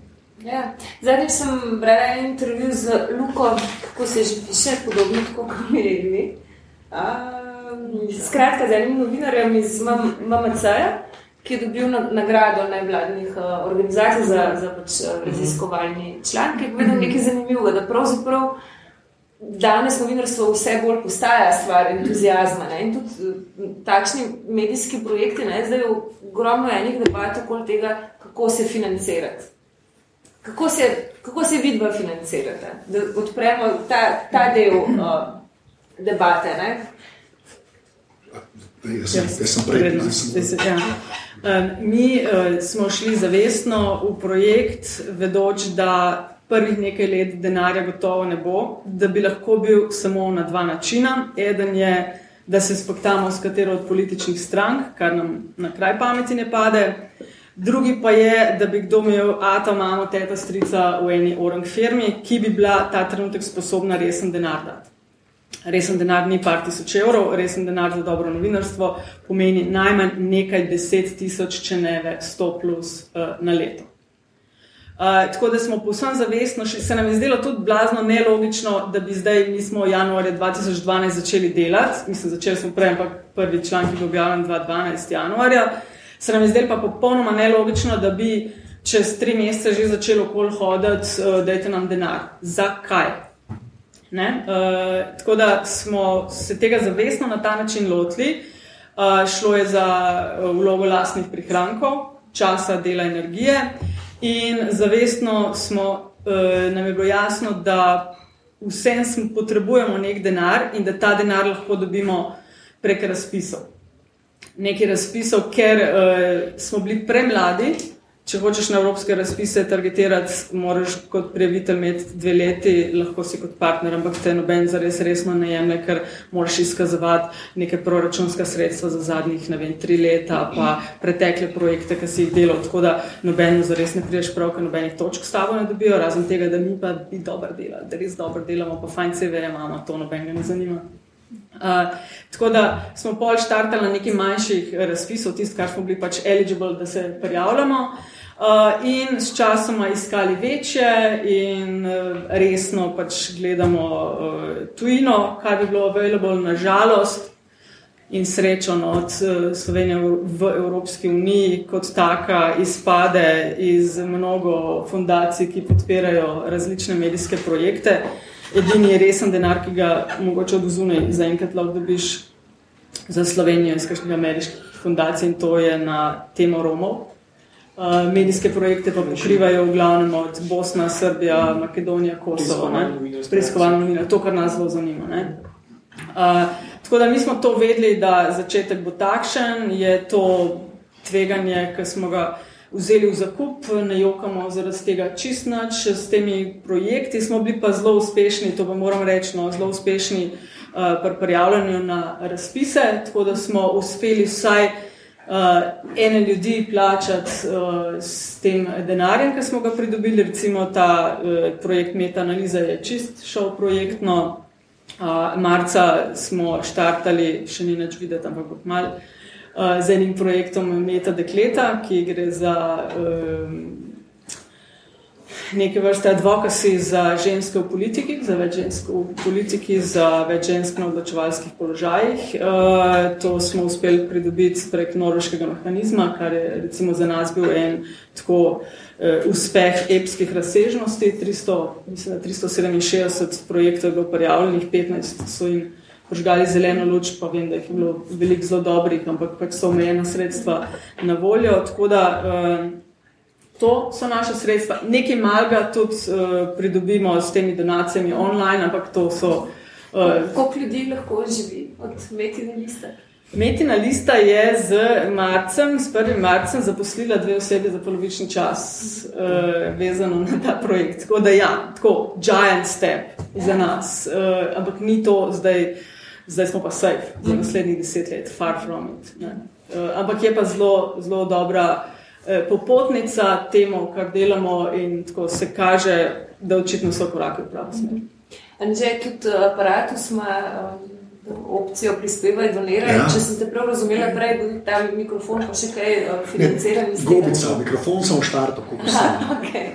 Ja. Zadnjič sem brala intervju z Luko, kako se že piše, podobno kot mi je Skratka, z enim novinarjem iz MMC-ja, ki je dobil nagrado najvladnih uh, organizacij za, za pač, uh, raziskovalni član, ki je povedal nekaj zanimivega, da pravzaprav danes novinarstvo vse bolj postaja stvar entuzijazma. Ne? In tudi uh, takšni medijski projekti, ne? zdaj je ogromno enih debat okoli tega, kako se financirati. Kako se, kako se vidva financirate? Da odpremo ta, ta del uh, debate. Ne? Jaz sem, jaz sem prej videl. Ja. Mi uh, smo šli zavestno v projekt, vedoč, da prvih nekaj let denarja gotovo ne bo, da bi lahko bil samo na dva načina. Eden je, da se spoktamo s katero od političnih strank, kar nam na kraj pameti ne pade. Drugi pa je, da bi kdo imel ata, mamo, teta, strica v eni orang firmi, ki bi bila ta trenutek sposobna resen denar dati resen denar ni par tisoč evrov, resen denar za dobro novinarstvo pomeni najmanj nekaj deset tisoč, če ne več sto plus uh, na leto. Uh, tako da smo povsem zavestno, še se nam je zdelo tudi blazno nelogično, da bi zdaj, mi smo januarja 2012 začeli delati, mislim, začeli smo prej, ampak prvi članek je bil objavljen 2012 januarja, se nam je zdelo pa popolnoma nelogično, da bi čez tri mesece že začelo okol hoditi, uh, dajte nam denar. Zakaj? Uh, tako da smo se tega zavestno na ta način lotili. Uh, šlo je za uh, vlogo lastnih prihrankov, časa, dela, energije, in zavestno smo, uh, nam je bilo jasno, da vsem potrebujemo nek denar in da ta denar lahko dobimo prek razpisov. Nekaj razpisov, ker uh, smo bili premladi, Če hočeš na evropske razpise targetirati, moraš kot prijavitelj imeti dve leti, lahko si kot partner, ampak te noben za res resno ne jemlje, ker moraš izkazovati neke proračunska sredstva za zadnjih, ne vem, tri leta, pa pretekle projekte, ki si jih delal, tako da noben za res ne priješ prav, ker nobenih točk s tabo ne dobijo, razen tega, da mi pa bi dobro delali, da res dobro delamo, pa fajn ve, imamo to, noben ga ne zanima. Uh, tako da smo pol štartali na nekih manjših razpisov, tisto, kar smo bili pač eligible, da se prijavljamo. Uh, in s časoma iskali večje, in uh, resno pač gledamo uh, tujino, kaj bi bilo available, nažalost, in srečo no, od Slovenije v Evropski uniji, kot taka, izpade iz mnogo fundacij, ki podpirajo različne medijske projekte. Edini resen denar, ki ga mogoče od zunaj zaenkrat lahko dobiš za Slovenijo iz kakšnih ameriških fundacij, in to je na temo Romov. Uh, medijske projekte pa pokrivajo v glavnem od Bosna, Srbija, Makedonija, Kosovo, preiskovalno novinarstvo, to, kar nas zelo zanima. Uh, tako da mi smo to vedeli, da začetek bo takšen, je to tveganje, ki smo ga vzeli v zakup, ne jokamo zaradi tega čist nič. S temi projekti smo bili pa zelo uspešni, to pa moram reči, no, zelo uspešni uh, pri prijavljanju na razpise, tako da smo uspeli vsaj uh, ene ljudi plačati uh, s tem denarjem, ki smo ga pridobili. Recimo ta uh, projekt Meta-analiza je čist šel projektno. Uh, marca smo štartali, še ni več videti, ampak malo uh, z enim projektom Meta Dekleta, ki gre za um, neke vrste advokaci za ženske v politiki, za več žensk v politiki, za več žensk na odločevalskih položajih. Uh, to smo uspeli pridobiti prek noroškega mehanizma, kar je recimo za nas bil en tako uh, uspeh epskih razsežnosti. 300, mislim, 367 projektov je bilo prijavljenih, 15 so jim požgali zeleno luč, pa vem, da jih je bilo veliko zelo dobrih, ampak pač so omejena sredstva na voljo. Tako da uh, To so naše sredstva. Nekaj malega tudi uh, pridobimo s temi donacijami online, ampak to so. Uh, Koliko ljudi lahko živi od Metina lista? Metina lista je z marcem, s 1. marcem zaposlila dve osebi za polovični čas, uh, vezano na ta projekt. Tako da, ja, tako, giant step za nas. Uh, ampak ni to zdaj, zdaj smo pa safe za naslednjih deset let, far from it. Uh, ampak je pa zelo, zelo dobra. Eh, popotnica temu, kar delamo, in tako se kaže, da očitno so koraki v pravo smer. Anže, tudi aparatus ima um, opcijo prispevati, donirati. Ja. Če sem te prav razumela, prej bil ta mikrofon pa še kaj financiran. Gobica, mikrofon sem v štartu, kako sem. Okay.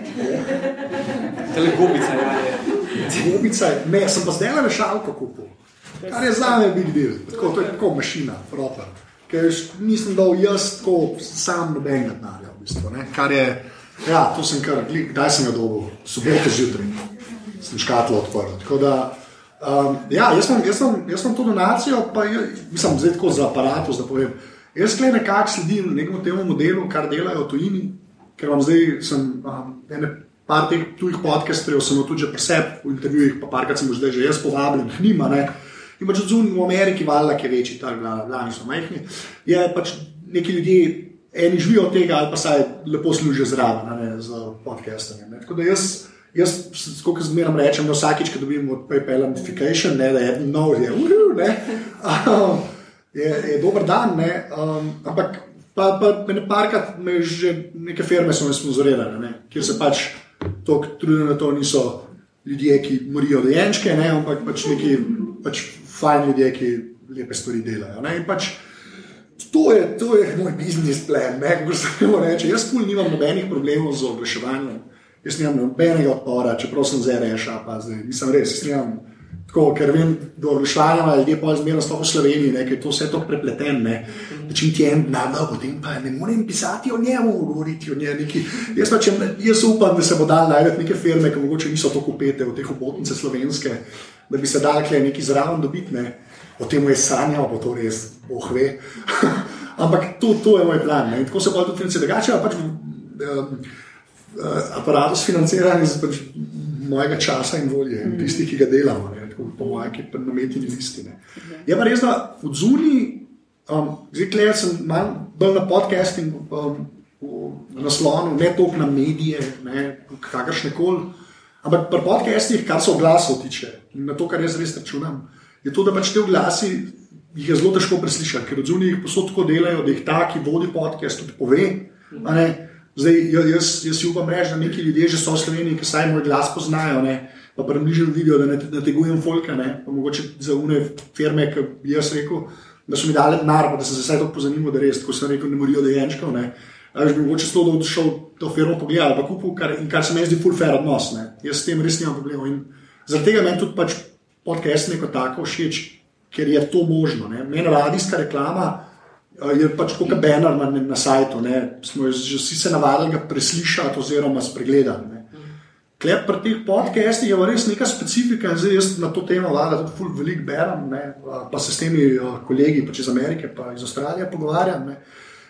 Tele gobica, ja. Je. Gobica, ne, sem pa zdaj le šalko kupil. Kar je za me big deal, tako, to je tako mašina, proper ker nisem dal jaz tako sam nobenega denarja. V bistvu, kar je, ja, to sem kar, kdaj sem ga dobil, soboto zjutraj, sem škatlo odprl. Tako da, um, ja, jaz sem, jaz, sem, jaz sem to donacijo, pa nisem zdaj tako za aparat, da povem. Jaz le nekako sledim nekemu temu modelu, kar delajo tujini, ker vam zdaj sem um, ene. Par teh tujih podcasterjev sem tudi že preseb v intervjujih, pa parkrat sem zdaj že jaz povabljen, njima, ne, in pač odzun v Ameriki, valjda, ki je večji, tako da lani so majhni. Je pač neki ljudje, eni živijo od tega, ali pa saj lepo služijo zraven, ne z podcastom. Tako da jaz, jaz kot zmeraj rečem, da vsakič, ko dobim od PayPal notification, ne, da je nov, je uro, ne. Um, je, je dober dan, ne, um, ampak pa, pa me ne parkrat, me že neke firme so me sponzorirale, kjer se pač tako trudijo na to, niso ljudje, ki morijo dojenčke, ampak pač neki pač fajn ljudje, ki lepe stvari delajo. Pač, to, je, to je moj biznis plan, kako se lahko reče. Jaz tu nimam nobenih problemov z oglaševanjem, jaz nimam nobenega odpora, čeprav sem zdaj rešil, pa zdaj nisem res. Tako, ker vem, da oglaševanje ljudje pa zmerno sploh v Sloveniji, ne, ker je to vse tako prepleteno. Če ti en dan, da potem pa ne morem pisati o njemu, govoriti o njemu. Jaz, pa, če, jaz upam, da se bo dal najti neke firme, ki mogoče niso tako upete v te obotnice slovenske da bi se dal nekaj zraven dobiti, ne. o tem je sanjal, bo to res, boh ve. Ampak to, to je moj plan. Ne. In tako se pa tudi financira. Drugače pa pač um, aparatus financiran iz pač mojega časa in volje, mm. tisti, ki ga delamo, ne. Tako po mojem, ki pa nametni listine. Je pa res, da od zunaj, um, zdaj gledaj, sem malo bolj na podcasting. Um, V naslonu, ne toliko na medije, kakršne koli. Ampak pri podcastih, kar se oglasov tiče, in na to, kar jaz res računam, je to, da pač te oglasi jih je zelo težko preslišati, ker odzuni jih posod tako delajo, da jih ta, ki vodi podcast, tudi pove. Zdaj, ja, jaz, jaz si upam reči, da neki ljudje že so v Sloveniji, ki saj moj glas poznajo, ne? Pa približno vidijo, da ne nategujem folka, ne? pa mogoče za une firme, ki bi jaz rekel, da so mi dali denar, da se zdaj tako pozanimivo, da res, ko sem rekel, ne morijo dojenčkov. Ali bi mogoče to, da bi šel to firmo pogledati, pa kupil, kar, kar se mi zdi full fair odnos. Ne? Jaz s tem res nimam problema. In zaradi tega meni tudi pač podcast neko tako všeč, ker je to možno. Ne? Meni radijska reklama je pač kot banner na, na sajtu. Ne? Smo že vsi se navadili ga preslišati oziroma spregledati. Klep pri teh podcastih je res neka specifika zdaj jaz na to temo vlada tudi ful veliko berem, ne? pa se s temi eh, kolegi pač iz Amerike pa iz Avstralije pogovarjam. Ne?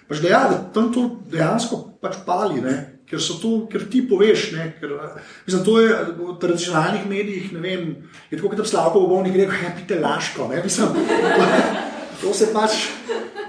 Pač da, ja, da tam to dejansko pač pali, ne? ker to, ker ti poveš. Ne? Ker, mislim, to je v tradicionalnih medijih, ne vem, je tako, kot da slavko v bolni rekel, hej, pite laško. Mislim, to, to se pač.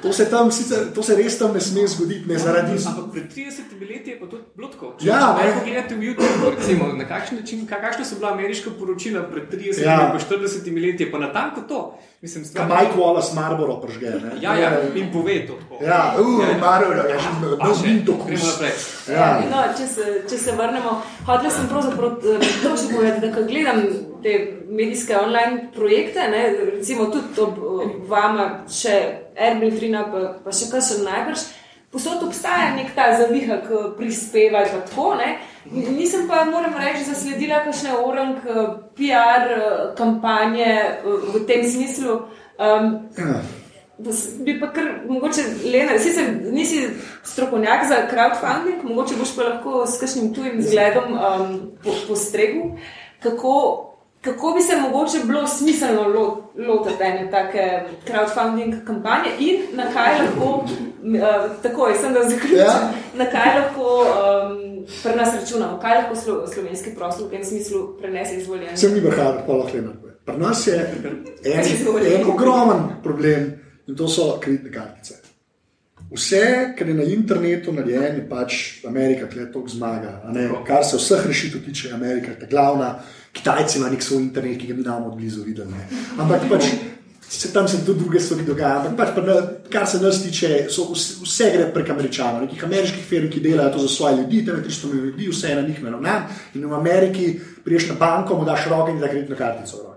To se, tam, sicer, to se res tam ne sme zgoditi, ne zaradi tega. Ampak pred 30 leti je pa to bilo tako. Če Ja, ja, ne. pogledate v YouTube, recimo, na kakšen način, ka- kakšna so bila ameriška poročila pred 30 Ja. ja. in 40 leti, je pa natanko to. Mislim, stvar, Mike Wallace Marlboro pržge. Ne? ja, ja, in pove to tako. Ja, uh, Marlboro, ja, že Pa še, ni to gremo kus. naprej. Ja. No, če, se, če se vrnemo, hotel sem pravzaprav eh, to še povedati, da ko gledam te medijske online projekte, ne, recimo tudi ob eh, vama, še Airbnb, Trina, pa, pa še kaj še najbrž. Posod obstaja nek ta zavihak eh, prispeva pa tako. Ne. Nisem pa, moram reči, zasledila kakšne orang eh, PR eh, kampanje eh, v tem smislu. Um, Bi pa kar, mogoče, Lena, sicer nisi strokovnjak za crowdfunding, mogoče boš pa lahko s kakšnim tujim zgledom um, po, postregel, kako, kako bi se mogoče bilo smiselno lo- lotiti ene take crowdfunding kampanje in na kaj lahko, uh, takoj sem da zaključim, ja. na kaj lahko um, pri nas računamo, kaj lahko slo, slovenski prostor v tem smislu prenese izvoljenje. Sem vrhal, pa lahko le. Pri nas je en, en ogromen problem in to so kreditne kartice. Vse, kar je na internetu narejeno, je pač Amerika, ki je to zmaga. a ne. Kar se vseh rešitev tiče, je Amerika, ta glavna. Kitajci imajo nek svoj internet, ki ga mi imamo od blizu videli. Ne. Ampak pač. Se tam se tudi druge stvari dogajajo, ampak pač, pa na, kar se nas tiče, so vse, vse gre prek američanov, nekih ameriških firm, ki delajo to za svoje ljudi, tam je 300 milijonov ljudi, vse je na njih naravnan. In v Ameriki priješ na banko, mu daš roke in da kreditno kartico v roke.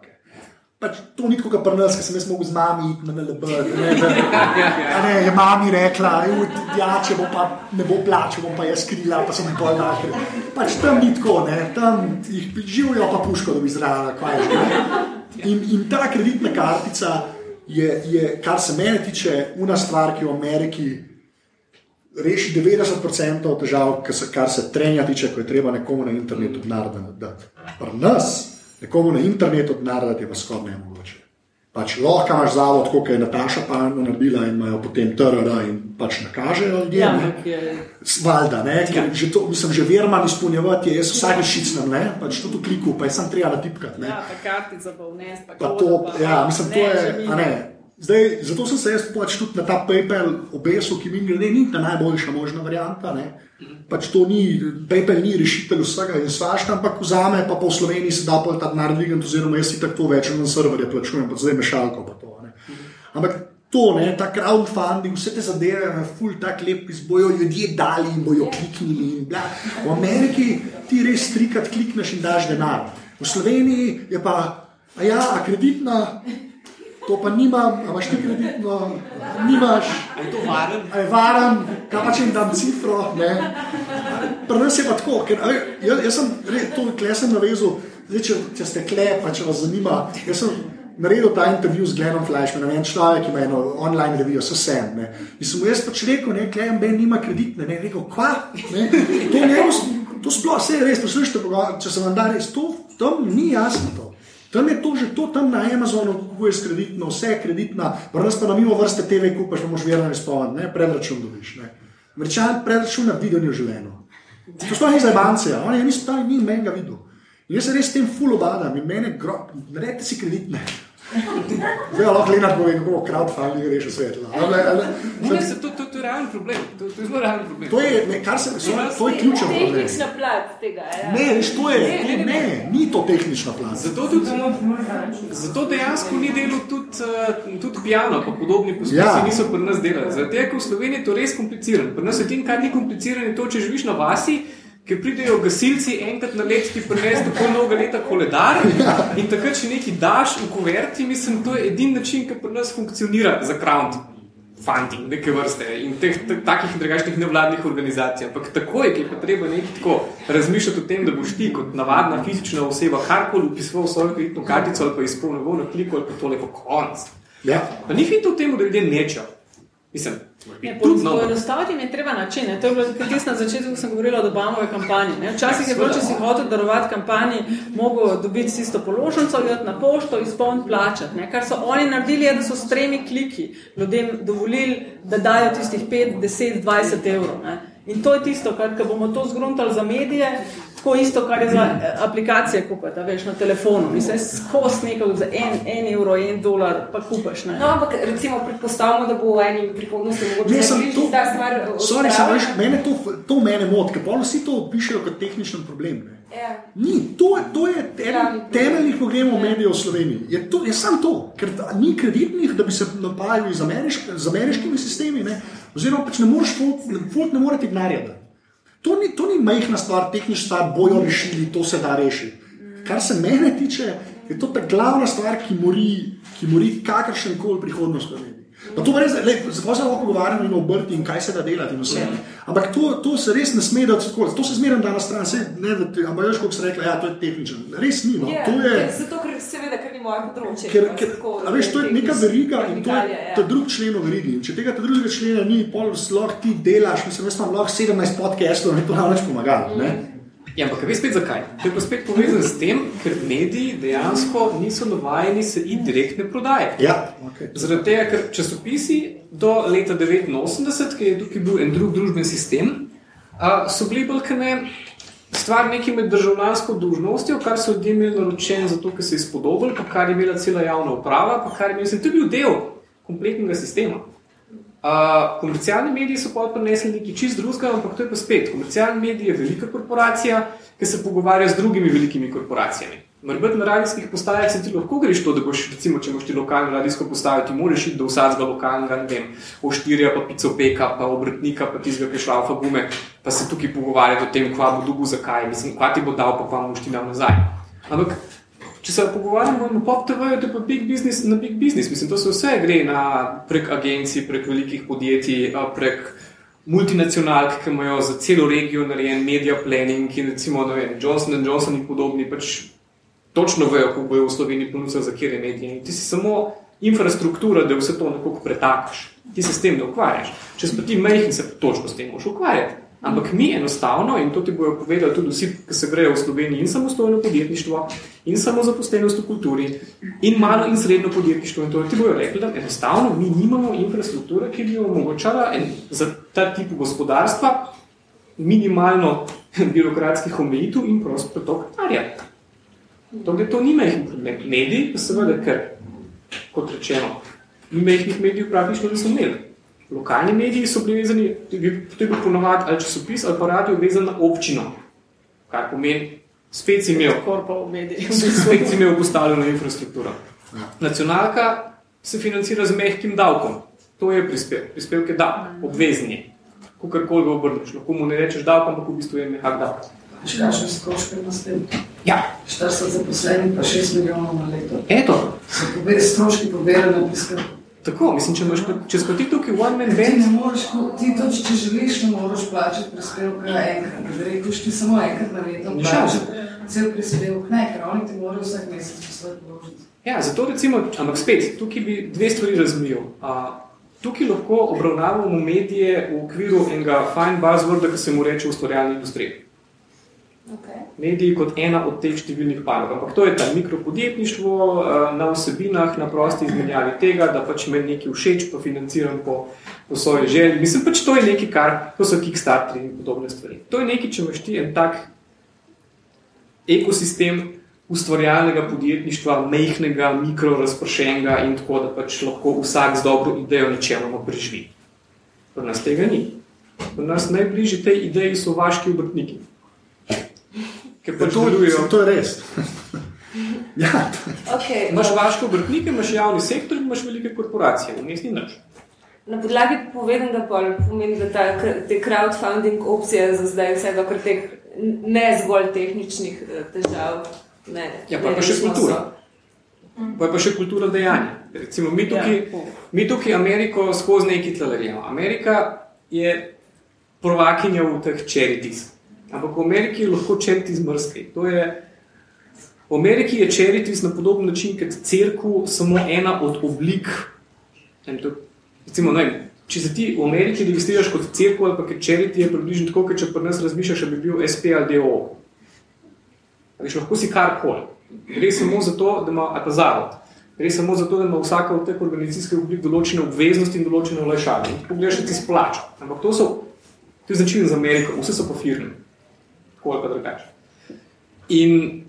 Pač to ni tako, kot pri nas, ki sem jaz mogel z mami iti na NLB. Ne, a ne, je mami rekla, da če bo pa ne bo plačal, bom pa jaz krila, pa sem jim bolj lahko. Pač tam ni tako, ne, tam jih živijo pa puško, da bi zraven, kaj že. In, in ta kreditna kartica je, je, kar se mene tiče, una stvar, ki v Ameriki reši 90% težav, kar se, kar se trenja tiče, ko je treba nekomu na internetu denar dati. Pri nas, nekomu na internetu denar dati je pa skoraj nemogoče. Pač lahko imaš zavod, kot je Nataša Pano naredila in imajo potem TRR in pač nakažejo ljudem. Ja, je Valjda, ne, ker že to, mislim, že verman izpolnjevati, je, jaz vsake šicnem, ne, pač to v kliku, pa je sam treba natipkati. ne. ja, ta kartica pa vnes, pa, Pa to, pa, ja, mislim, to ne, je. že mine. a ne. Zdaj, zato sem se jaz pač tudi na ta PayPal obesil, ki mi gre, ni ta najboljša možna varianta. Ne. Pač to ni, PayPal ni rešitelj vsega in svašta, ampak vzame pa po Sloveniji se da pa ta denar dvigati, oziroma jaz si tako več na serverje plačujem, pa zdaj mešalko pa to. Ne. Ampak to, ne, ta crowdfunding, vse te zadeve, ful tak lep, bojo ljudje dali in bojo kliknili. In bla. v Ameriki ti res trikrat klikneš in daš denar. V Sloveniji je pa, a ja, a kreditna, to pa nimam, a imaš ti kreditno, nimaš. Je to varen? Je varen, kaj pa če jim dam cifro. Ne? Pri nas je pa tako, ker jaz, jaz sem to kle sem navezal, zdaj, če, če ste kle, pa če vas zanima. Jaz sem naredil ta intervju z Glenom Flashmanom, en človek, ki ima eno online revijo, so sem. Ne? In sem mu jaz pač rekel, ne, kle, Ben nima kreditne, ne, rekel, kva, ne, to ne, to sploh vse je res, poslušajte, če se vam da res, to tam ni jasno to. Tam je to že to, tam na Amazonu kupuješ kreditno, vse je kreditna, pri nas pa na mimo vrste TV kupaš, pa moš verno izpolniti, ne, predračun dobiš. Ne. Američan predračun naredi, da ni v življenju. To sploh ni za banke, oni niso tam ni menga videl. In jaz se res s tem full obadam in mene grob, naredite si kreditne. Zdaj lahko Lenart pove, kako crowdfunding reši svet. Ali, ali, Ne, se, to, to, to je realen problem. To, to je zelo realen problem. to je, ne, kar se, so, to je ključen problem. Tehnična plat tega. Ja. Ne, veš, to je, to, ne, ni to tehnična plan. Zato, tudi, zato dejansko ni delo tudi, uh, tudi pijano, pa podobni poskusi Ja. ja. niso pri nas delali. Zato je, ker v Sloveniji je to res komplicirano. Pri nas je tem, kar ni komplicirano, je to, če živiš na vasi, ker pridejo gasilci enkrat na let ti prinesti tako dolga leta koledar in takrat, če nekaj daš v kuverti, mislim, to je edini način, ki pri nas funkcionira za crowd. Funding, neke vrste in teh takih in drugačnih nevladnih organizacij. Ampak takoj, ki je pa treba nekaj tako razmišljati o tem, da boš ti kot navadna fizična oseba karkoli upisoval v svojo kreditno kartico ali pa izpolnjeval na kliku ali pa tole po konc. Ja. Pa ni fito v tem, da ljudje nečejo. Mislim, Ne, no, Poenostaviti je treba način. ne. To je bilo tisto na začetku, ko sem govorila o Obamove kampanji. ne. Včasih je bilo, če si hotel darovati kampanji, mogo dobiti tisto položnico, iti na pošto, izpolniti, plačati. Ne. Kar so oni naredili, je, da so s tremi kliki ljudem dovolili, da dajo tistih 5, 10, 20 evrov. Ne. In to je tisto, kar bomo to zgruntali za medije, tako isto, kar je za eh, aplikacije kupiti, veš, na telefonu. Mislim, skozi nekaj za en, en evro, en dolar, pa kupaš. Ne? No, ampak recimo predpostavljamo, da bo v eni prihodnosti mogoče Ne, sem to- ta stvar Sorry, samo, veš, mene to, to mene moti, ker pa vsi to pišejo kot tehničen problem. Ne. Ja. Ni, to, je- to je eden temeljnih problemov Ja. medijev v Sloveniji. Je, to, je samo to, ker ni kreditnih, da bi se napajali z, amerišk, z ameriškimi sistemi, ne. oziroma pač ne moreš, folk, folk ne more ti denarja dati. To ni, to ni majhna stvar, tehnična stvar, bojo rešili, to se da rešiti. Kar se mene tiče, je to ta glavna stvar, ki mori, ki mori kakršen koli prihodnost Slovenije. Pa to res, le, zato se lahko pogovarjamo in obrti in kaj se da delati in vse. Ampak to, to se res ne sme dati tako, to se zmeraj da na stran, saj ne, da ti, ampak veš, kako se rekla, ja, to je tehničen. Res ni, no, Ja, to je. Zato, ker seveda, ker ni moje področje. Ker, ker, tako, a veš, to je neka veriga in to je, ja. je drug člen v verigi. In če tega te drugega člena ni, pol lahko ti delaš, mislim, jaz imam lahko 17 podcastov, mi to nam več pomaga. ne. Ja, ampak veš spet zakaj? To je pa spet povezano s tem, ker mediji dejansko niso navajeni se iti direktne prodaje. Ja, okay. Zaradi tega, ker časopisi do leta 89, ki je tukaj bil en drug družben sistem, so bili bolj kot ne stvar neki med državljansko dolžnostjo, kar so ljudje imeli naročen zato, ker se je spodobili, pa kar je imela cela javna uprava, pa kar je imel, to je bil del kompletnega sistema. Uh, komercialni mediji so pa prinesli nekaj čist drugega, ampak to je pa spet. Komercialni medij je velika korporacija, ki se pogovarja z drugimi velikimi korporacijami. Morbet na radijskih postajah se ti lahko greš to, da boš, recimo, če imaš ti lokalno radijsko postajo, ti moraš iti do vsakega lokalnega, ne vem, oštirja, pa pico peka, pa obrtnika, pa tizga, ki šlaufa gume, pa se tukaj pogovarjati o tem, kva bo dugo, zakaj, mislim, kva ti bo dal, pa kva boš ti dal nazaj. Ampak Če se pogovarjamo na pop TV, to je pa big business na big business. Mislim, to se vse gre na, prek agencij, prek velikih podjetij, prek multinacionalk, ki imajo za celo regijo narejen media planning in recimo vem, Johnson Johnson in podobni pač točno vejo, kako bojo v Sloveniji ponudili za kjer je medije. In ti si samo infrastruktura, da vse to nekako pretakaš. Ti se s tem ne ukvarjaš. Če si pa ti majhen, se točno s tem moš ukvarjati. Ampak mi enostavno, in to ti bojo povedali tudi vsi, ki se grejo v Sloveniji, in samostojno podjetništvo, in samozaposlenost v kulturi, in malo in srednjo podjetništvo, in to ti bojo rekli, da enostavno mi nimamo infrastrukture, ki bi omogočala en, za ta tip gospodarstva minimalno birokratskih omejitev in prost pretok denarja. Torej, to ni majhen problem. Mediji, seveda, ker, kot rečeno, mi majhnih medijev praktično nismo imeli. Lokalni mediji so bili vezani, to je bil- ponovadi ali časopis ali pa radio vezan na občino. Kar pomeni, spet si imel, Korpa v medijih. spet si imel postavljeno infrastrukturo. Nacionalka se financira z mehkim davkom. To je prispevek. Prispevek je davek, obvezni. je. Kakorkoli ga obrneš, lahko mu ne rečeš davek, ampak v bistvu je mehak davek. Še kakšne stroške na tem? Ja, 40 zaposlenih, pa 6 milijonov na leto. eto. So stroški pobirane prispevke. Tako, mislim, če imaš, pa- če si pa ti tukaj one man Ti band, ne moreš, ti to, če želiš, ne moreš plačati prispevka enkrat. Da rečeš ti samo enkrat na leto Ja. plačati cel prispevek. Ne, ker oni ti morajo vsak mesec poslati vložiti. Ja, zato recimo, ampak spet, tukaj bi dve stvari. Uh, tukaj lahko obravnavamo medije v okviru enega fine buzzworda, ki se mu reče ustvarjalna industrija. Okay. Mediji kot ena od teh številnih panog. Ampak to je ta mikropodjetništvo uh, na vsebinah, na prosti izmenjavi tega, da pač me nekaj všeč, pa financiram po, po svoji želji. Mislim pač, to je nekaj, kar, to so kickstarteri in podobne stvari. To je nekaj, če imaš ti en tak ekosistem ustvarjalnega podjetništva, mehkega, mikrorazpršenega in tako, da pač lahko vsak z dobro idejo načeloma preživi. Pri nas tega ni. Pri nas najbližji tej ideji so vaški obrtniki. Ker pač To, delujejo. to je res. ja, Okay, Imaš vaške obrtnike, imaš javni sektor in imaš velike korporacije, vmes ni nič. Na podlagi povedanega pol pomeni, da ta, te crowdfunding opcije za zdaj vse dokler teh ne zgolj tehničnih eh, težav. Ne, Ja, pa, ne pa še kultura. so. Pa je pa še kultura dejanja. Recimo, mi tukaj, Ja. mi tukaj Ameriko skozi neki tlalerjamo. Amerika je prvakinja v teh charities. Ampak v Ameriki lahko charities mrski. To je, v Ameriki je charities na podoben način kot cerkev samo ena od oblik. ne to- Recimo, ne vem, če se ti v Ameriki registriraš kot cerkev ali pa kot charity, je približno tako, kot če pri nas razmišljaš, da bi bil SP ali DO. Veš, lahko si karkoli. Gre samo za to, da ima ali pa zavod. Gre samo za to, da ima vsaka od teh organizacijskih oblik določene obveznosti in določene olajšave. In pogledaš, da ti splača. Ampak to so, to je značilno za Ameriko, vse so pa firme. Tako ali drugače. In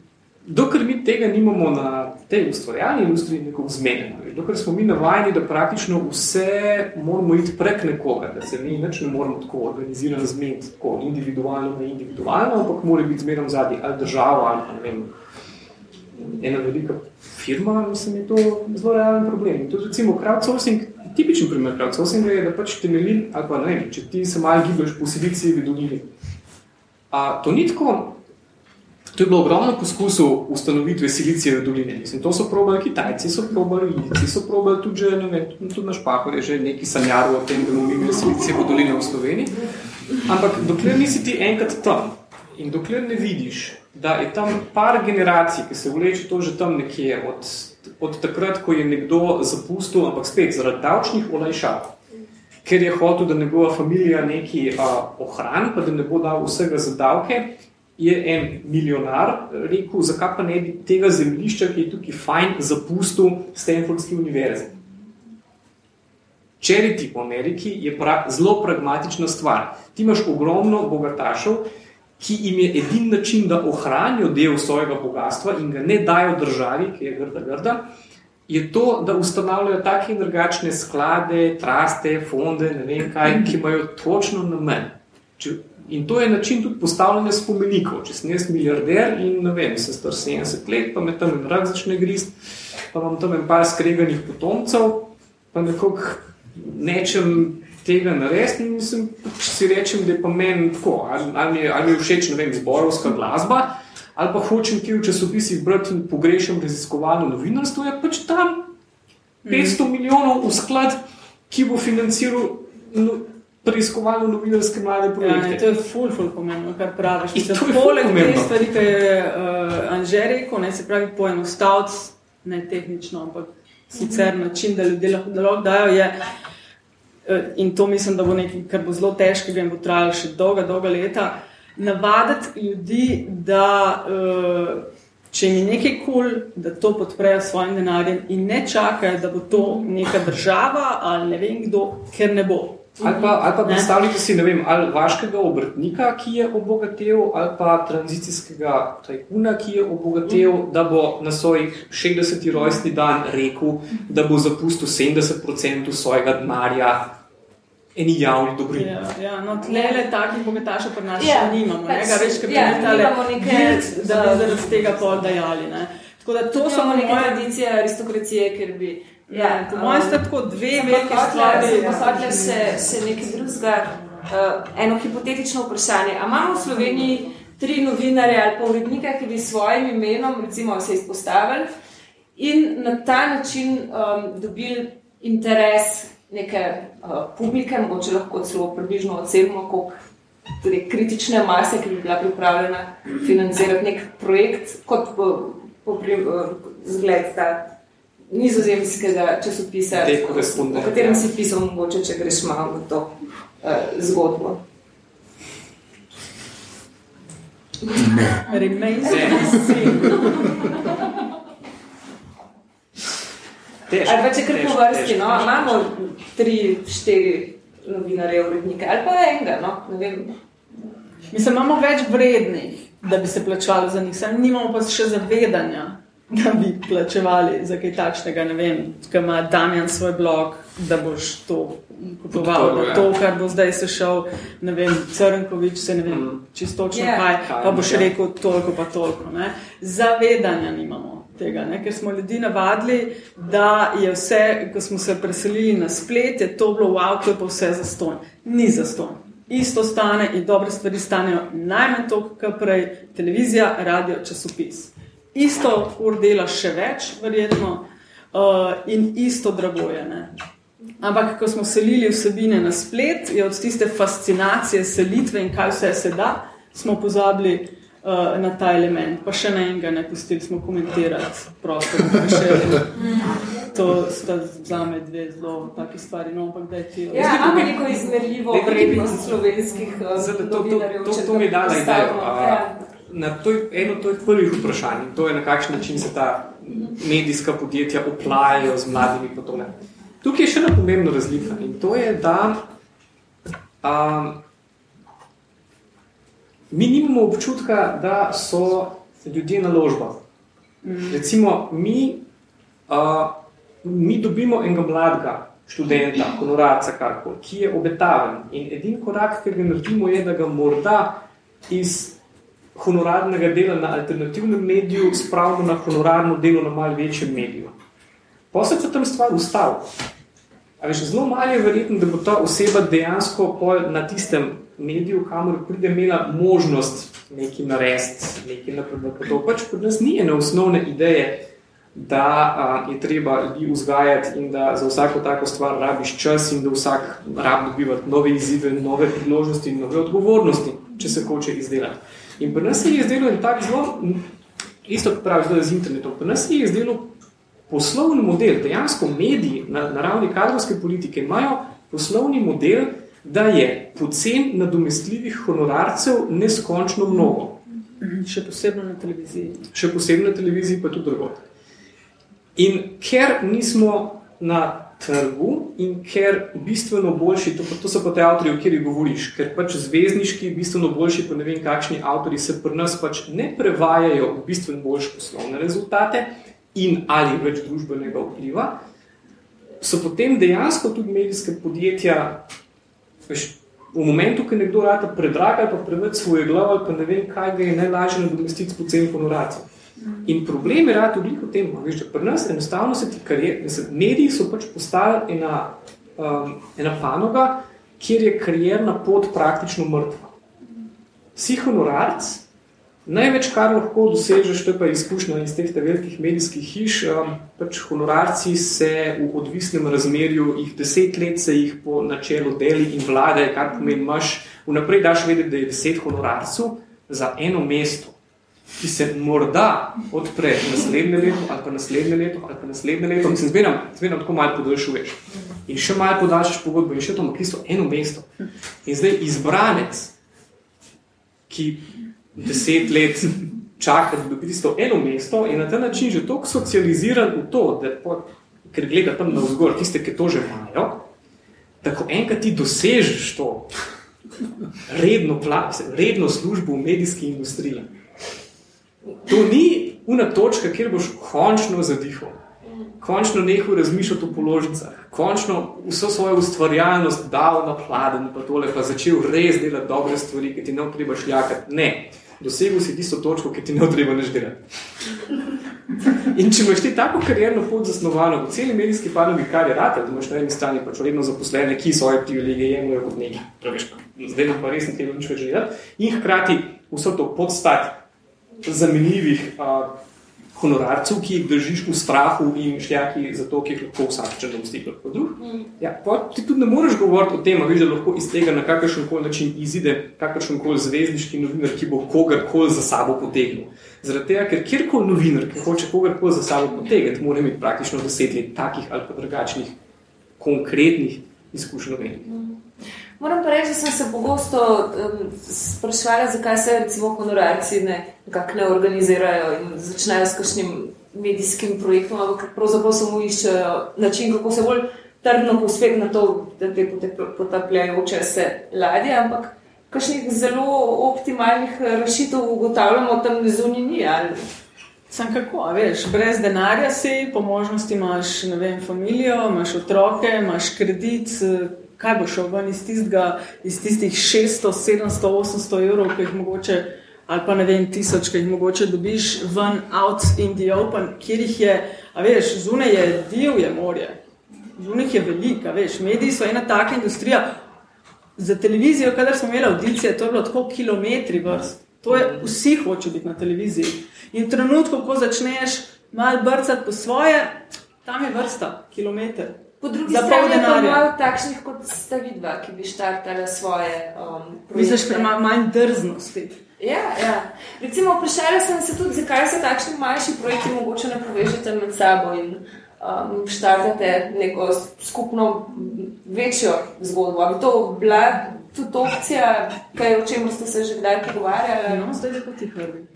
dokler mi tega nimamo na tej ustvarjalni industriji nekako zmenjeno, dokler smo mi navajeni, da praktično vse moramo iti prek nekoga, da se mi ne moramo tako organizirano zmeniti, tako individualno na individualno, ampak mora biti zmerno zadnji ali država ali pa ne vem, ena velika firma, mislim, je to zelo realen problem. In tudi recimo crowdsourcing, tipičen primer crowdsourcinga je, da pač temelji, ali pa ne vem, če ti se malo gibaš po Silicijevi dolini. A to ni tako, to je bilo ogromno poskusov ustanovitve Silicijeve doline. Mislim, to so probali Kitajci, so probali Indici, so probali tudi, že, ne vem, tudi naš pahor je že neki sanjaril o tem, da bomo imeli Silicijevo dolino v Sloveniji. Ampak dokler nisi ti enkrat tam in dokler ne vidiš, da je tam par generacij, ki se vleče to že tam nekje od, od takrat, ko je nekdo zapustil, ampak spet zaradi davčnih olajšav, ker je hotel, da njegova familija nekaj ohrani, pa da ne bo dal vsega za davke, je en milijonar rekel, zakaj pa ne bi tega zemljišča, ki je tukaj fajn, zapustil Stanfordski univerzi. Charity v Ameriki je pra, zelo pragmatična stvar. Ti imaš ogromno bogatašev, ki jim je edin način, da ohranijo del svojega bogatstva in ga ne dajo državi, ki je grda grda, je to, da ustanavljajo take in drugačne sklade, traste, fonde, ne vem kaj, ki imajo točno namen. In to je način tudi postavljanja spomenikov. Če sem jaz milijarder in ne vem, sem star 70 let, pa me tam en rak začne grist, pa imam tam en par skreganih potomcev, pa nekako nečem tega narediti in mislim, če si rečem, da je pa meni tako, ali, ali, mi ali mi je všeč, ne vem, zborovska glasba, ali pa hočem ki v časopisih brati in pogrešam raziskovalno novinarstvo, je pač tam 500 mm. milijonov v sklad, ki bo financiral no, preiskovalno novinarske mlade projekte. Ja, to je ful, ful pomembno, kar praviš. Mislim, poleg te stvari, ki je uh, Anže rekel, ne se pravi poenostaviti, ne tehnično, ampak sicer način, da ljudje lahko dajo, je Eh, in to mislim, da bo nekaj, kar bo zelo težkega in bo trajalo še dolga, dolga leta, navaditi ljudi, da uh, če jim je nekaj kul, cool, da to podprejo s svojim denarjem in ne čakajo, da bo to neka država ali ne vem kdo, ker ne bo. Ali pa, ali pa predstavljate si, ne vem, ali vaškega obrtnika, ki je obogatel, ali pa tranzicijskega tajkuna, ki je obogatel, da bo na svojih 60. rojstni dan rekel, da bo zapustil 70% svojega denarja eni javni dobrini. Ja, ja, no, tle le takih bogatašov pri nas ja, še nimamo, pač, ne, več, kot ja, nekaj, da bi zaradi tega pol dajali. Ne. Tako da to so neke moje... tradicije aristokracije, ker bi. Ja, ja po mojem sta tako dve velike stvari. Pohodlja se, se nekaj drugega, uh, eno hipotetično vprašanje. A imamo v Sloveniji tri novinarje ali pa urednika, ki bi s svojim imenom recimo se izpostavili in na ta način um, dobili interes neke uh, publike, mogoče lahko celo približno ocenimo, koliko tudi kritične mase, ki bi bila pripravljena financirati nek projekt, kot po, po pri, uh, zgled ta nizozemskega časopisa, o katerem si pisal, mogoče, če greš malo v to uh, zgodbo. Ne. Remains the same. Težko, ali pa če kar po vrsti, no, imamo tri, štiri novinarje, urednike, ali pa enega, no, ne vem. Mislim, imamo več vrednih, da bi se plačevali za njih, sem nimamo pa še zavedanja, da bi plačevali za kaj takšnega, ne vem, kaj ima Damjan svoj blog, da boš to kupoval, da ja. to, kar bo zdaj se šel, ne vem, Crnkovič, se ne vem, mm. čistočno yeah. kaj, pa boš rekel toliko pa toliko, ne. Zavedanja nimamo tega, ne? ker smo ljudi navadili, da je vse, ko smo se preselili na splet, je to bilo v avtu, pa vse za ston. Ni za ston. Isto stane in dobre stvari stanejo najmanj toliko, kot prej televizija, radio, časopis. Isto ur dela še več, verjetno, uh, in isto drago je. Ne? Ampak, ko smo selili vsebine na splet, je od tiste fascinacije selitve in kaj vse se da, smo pozabili, uh, na ta element. Pa še na enega ne pustili smo komentirati, prosto, da bi še to sta za me dve zelo taki stvari. No, ampak da je ti. Ja, imamo neko izmerljivo vrednost slovenskih uh, novinarjev. To, to, to, to mi da na idejo. Ja. Na to je eno to je prvih vprašanj, to je na kakšen način se ta medijska podjetja oplajajo z mladimi potone. Tukaj je še ena pomembna razlika in to je, da um, mi nimamo občutka, da so ljudje naložba. Recimo, mi, uh, mi dobimo enega mladega študenta, honorarca, karkoli, ki je obetaven. In edini korak, ki ga naredimo, je, da ga morda iz honorarnega dela na alternativnem mediju spravimo na honorarno delo na malce večjem mediju. Posledaj se tam stvar ustavi. Zelo malo je verjetno, da bo ta oseba dejansko na tistem mediju, kamor pride, imela možnost nekaj narediti, nekaj napredovati. To pač pri nas ni ene osnovne ideje, da a, je treba ljudi vzgajati in da za vsako tako stvar rabiš čas in da vsak rab dobivati nove izzive, nove priložnosti in nove odgovornosti, če se hoče izdelati. In pri nas je izdelo en tak zelo, isto kot pravi zdaj z internetom, pri nas je izdelo poslovni model, dejansko mediji na, na ravni kadrovske politike imajo poslovni model, da je pocen nadomestljivih honorarcev neskončno mnogo. Še posebno na televiziji. Še posebno na televiziji, pa tudi drugot. In ker nismo na trgu in ker bistveno boljši, to, to so pa te avtori, o kateri govoriš, ker pač zvezdniški, bistveno boljši, pa ne vem kakšni avtori se pri nas pač ne prevajajo v bistveno boljše poslovne rezultate in ali več družbenega vpliva, so potem dejansko tudi medijske podjetja veš, v momentu, ko nekdo rata predraga ali pa preveč svoje glavo ali pa ne vem, kaj ga je najlažje nadomestiti s poceni honoracij. In problem je rad v tem, veš, da pri nas enostavno se ti karier, mediji so pač postali ena, um, ena panoga, kjer je karierna pot praktično mrtva. Si honorarc, Največ, kar lahko dosežeš, to je pa izkušnja iz teh velikih medijskih hiš, um, pač honorarci se v odvisnem razmerju, jih deset let se jih po načelu deli in vlade, kar pomeni, imaš vnaprej daš vedeti, da je deset honorarcev za eno mesto, ki se morda odpre naslednje leto, ali pa naslednje leto, ali pa naslednje leto, mislim, zberam, zberam tako malo podaljšuješ. In še malo podaljšaš pogodbo in še to, ki so eno mesto. In zdaj izbranec, ki deset let čaka, da dobi tisto eno mesto in na ta način že toliko socializiran v to, da ker gleda tam na vzgor tiste, ki to že imajo, da ko enkrat ti dosežeš to redno, redno službo v medijski industriji, to ni una točka, kjer boš končno zadihal, končno nehal razmišljati o položnicah, končno vso svojo ustvarjalnost dal na pladen, pa tole pa začel res delati dobre stvari, ki ti ne treba šljakati. Ne, dosegel si tisto točko, ki ti ne treba než delati. In če imaš ti tako karjerno pot zasnovano v celi medijski panogi, kar je rata, da imaš na eni strani pač redno zaposlene, ki svoje privilegije jemljajo kot nekaj, praviš zdaj nam pa res ne treba nič več delati, in hkrati vso to podstat zanimljivih uh, honorarcev, ki jih držiš v strahu in šljaki, zato ki jih lahko vsak če dosti lahko drug. Mm. Ja, ti tudi ne moreš govoriti o tem, viš, da lahko iz tega na kakršen koli način izide kakršen koli zvezdniški novinar, ki bo kogarkoli za sabo potegnil. Zaradi tega, ker kjerkoli novinar, ki hoče kogarkoli za sabo potegniti, mora imeti praktično deset let takih ali pa drugačnih konkretnih izkušnjo. Mm. Moram pa reči, da sem se pogosto um, sprašvala, zakaj se recimo honorarci ne, ne organizirajo in začnejo s kakšnim medijskim projektom, ampak pravzaprav samo iščejo način, kako se bolj trdno pospeti na to, da te potapljajoče se ladje, ampak kakšnih zelo optimalnih rešitev ugotavljamo tam zunini. Sam kako, veš, brez denarja si, po možnosti imaš, ne vem, familijo, imaš otroke, imaš kredit, kaj bo šel ven iz, tistega, iz tistih 600, 700, 800 evrov, ki jih mogoče, ali pa ne vem, tisoč, ki jih mogoče dobiš ven, out in the open, kjer jih je, a veš, zunaj je divje morje, zunaj je velika, veš, mediji so ena taka industrija. Za televizijo, kadar smo imeli audicije, to je bilo tako kilometri vrst. To je, vsi hoče biti na televiziji. In v trenutku, ko začneš malo brcati po svoje, tam je vrsta, kilometr. Po drugi strani pa imajo takšnih kot sta vidva, ki bi štartala svoje um. Misliš, da ima manj drznosti? Ja, ja. Recimo, vprašala sem se tudi, zakaj se takšni manjši projekti mogoče ne povežete med sabo in um, štartate neko skupno večjo zgodbo. Ali to bila tudi opcija, kaj, o čem ste se že kdaj pogovarjali? No, zdaj je pa ti prvi.